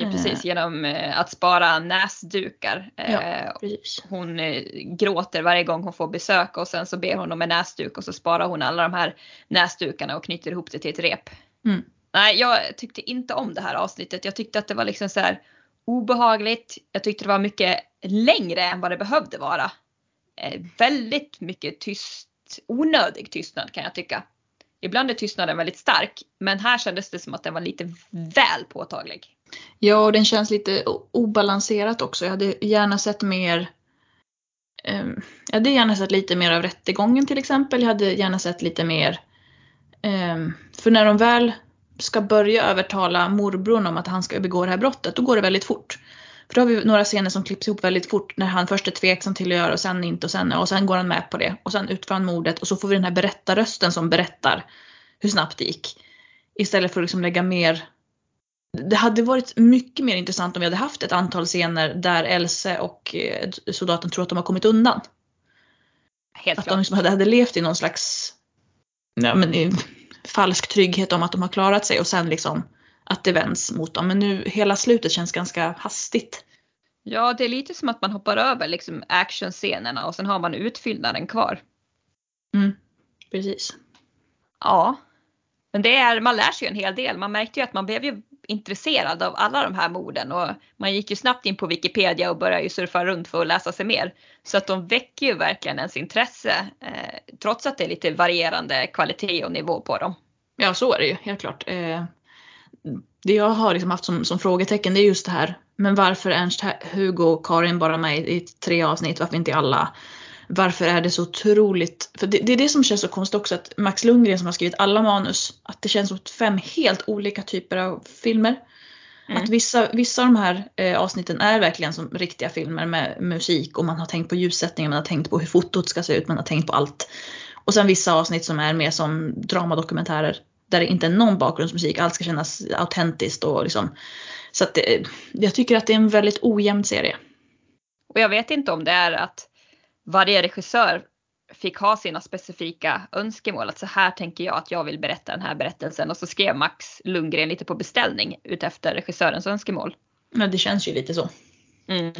Ja, Eh. precis, genom eh, att spara näsdukar. Eh, Ja. Precis. Hon eh, gråter varje gång hon får besök och sen så ber hon om en näsduk och så sparar hon alla de här näsdukarna och knyter ihop det till ett rep. Mm. Nej, jag tyckte inte om det här avsnittet. Jag tyckte att det var liksom så här obehagligt. Jag tyckte det var mycket längre än vad det behövde vara. eh, väldigt mycket tyst, onödig tystnad kan jag tycka. Ibland är tystnaden väldigt stark men här kändes det som att den var lite väl påtaglig. Ja, och den känns lite obalanserat också. Jag hade gärna sett mer um, Jag hade gärna sett lite mer av rättegången till exempel. Jag hade gärna sett lite mer um, För när de väl ska börja övertala morbrorn om att han ska begå det här brottet, då går det väldigt fort. För då har vi några scener som klipps ihop väldigt fort när han först är tveksam till att göra och sen inte och sen och sen går han med på det och sen utför han mordet och så får vi den här berättarrösten som berättar hur snabbt det gick. Istället för att liksom lägga mer det hade varit mycket mer intressant om vi hade haft ett antal scener där Else och eh, soldaten tror att de har kommit undan. Helt att klart. de liksom hade, hade levt i någon slags ja, men, i falsk trygghet om att de har klarat sig och sen liksom att det vänds mot dem. Men nu hela slutet känns ganska hastigt. Ja, det är lite som att man hoppar över liksom actionscenerna och sen har man utfyllnaden kvar. Mm, precis. Ja. Men det är, man lär sig en hel del. Man märkte ju att man blev ju intresserad av alla de här morden och man gick ju snabbt in på Wikipedia och började ju surfa runt för att läsa sig mer. Så att de väcker ju verkligen ens intresse eh, trots att det är lite varierande kvalitet och nivå på dem. Ja, så är det ju helt klart. Eh, det jag har liksom haft som, som frågetecken det är just det här. Men varför Ernst, Hugo och Karin bara med i, i tre avsnitt? Varför inte i alla? Varför är det så otroligt? För det, det, är det som känns så konstigt också att Max Lundgren som har skrivit alla manus, att det känns som fem helt olika typer av filmer. Mm. Att vissa, vissa av de här eh, avsnitten är verkligen som riktiga filmer med musik och man har tänkt på ljussättningen, man har tänkt på hur fotot ska se ut, man har tänkt på allt. Och sen vissa avsnitt som är mer som dramadokumentärer där det inte är någon bakgrundsmusik, allt ska kännas autentiskt och liksom. Så att det, jag tycker att det är en väldigt ojämn serie. Och jag vet inte om det är att varje regissör fick ha sina specifika önskemål. Att så här tänker jag att jag vill berätta den här berättelsen. Och så skrev Max Lundgren lite på beställning utefter regissörens önskemål. Ja, det känns ju lite så. Mm.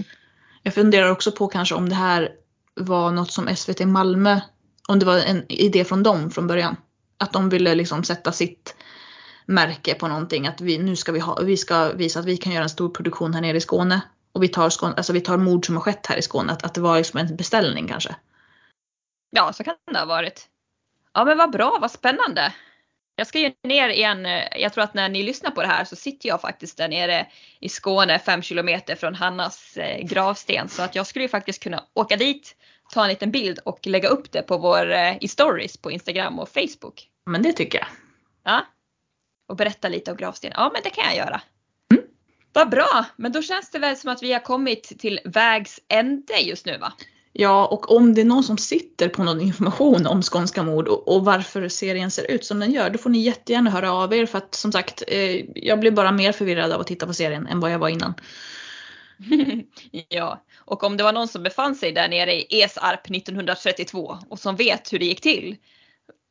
Jag funderar också på kanske om det här var något som SVT Malmö, om det var en idé från dem från början. Att de ville liksom sätta sitt märke på någonting. Att vi, nu ska vi, ha, vi ska visa att vi kan göra en stor produktion här nere i Skåne. Och vi tar, Skåne, alltså vi tar mord som har skett här i Skåne. Att, att det var liksom en beställning kanske. Ja, så kan det ha varit. Ja, men vad bra, vad spännande. Jag ska ju ner igen. Jag tror att när ni lyssnar på det här så sitter jag faktiskt där nere i Skåne fem kilometer från Hannas eh, gravsten. Så att jag skulle ju faktiskt kunna åka dit, ta en liten bild och lägga upp det på vår, eh, i stories på Instagram och Facebook. Men det tycker jag. Ja. Och berätta lite om gravsten. Ja, men det kan jag göra. Vad bra, men då känns det väl som att vi har kommit till vägs ände just nu va? Ja, och om det är någon som sitter på någon information om skånska mord och, och, varför serien ser ut som den gör, då får ni jättegärna höra av er för att som sagt, eh, jag blir bara mer förvirrad av att titta på serien än vad jag var innan. (laughs) ja, och om det var någon som befann sig där nere i Esarp 1932 och som vet hur det gick till,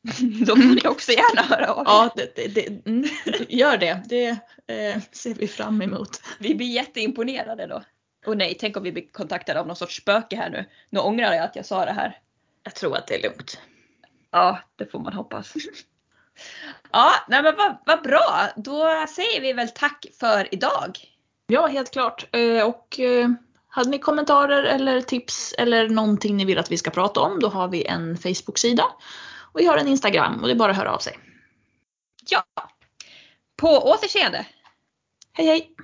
(laughs) då får ni också gärna höra av. Ja, det, det, det, mm, gör det. Det eh, ser vi fram emot. Vi blir jätteimponerade då. Och nej, tänk om vi blir kontaktade av någon sorts spöke här nu. Nu ångrar jag att jag sa det här. Jag tror att det är lugnt. Ja, det får man hoppas. ja, nej men vad, vad bra. Då säger vi väl tack för idag. Ja, helt klart. Och hade ni kommentarer eller tips eller någonting ni vill att vi ska prata om, då har vi en Facebook-sida. Och vi har en Instagram och det är bara att höra av sig. Ja. På återseende. Hej hej!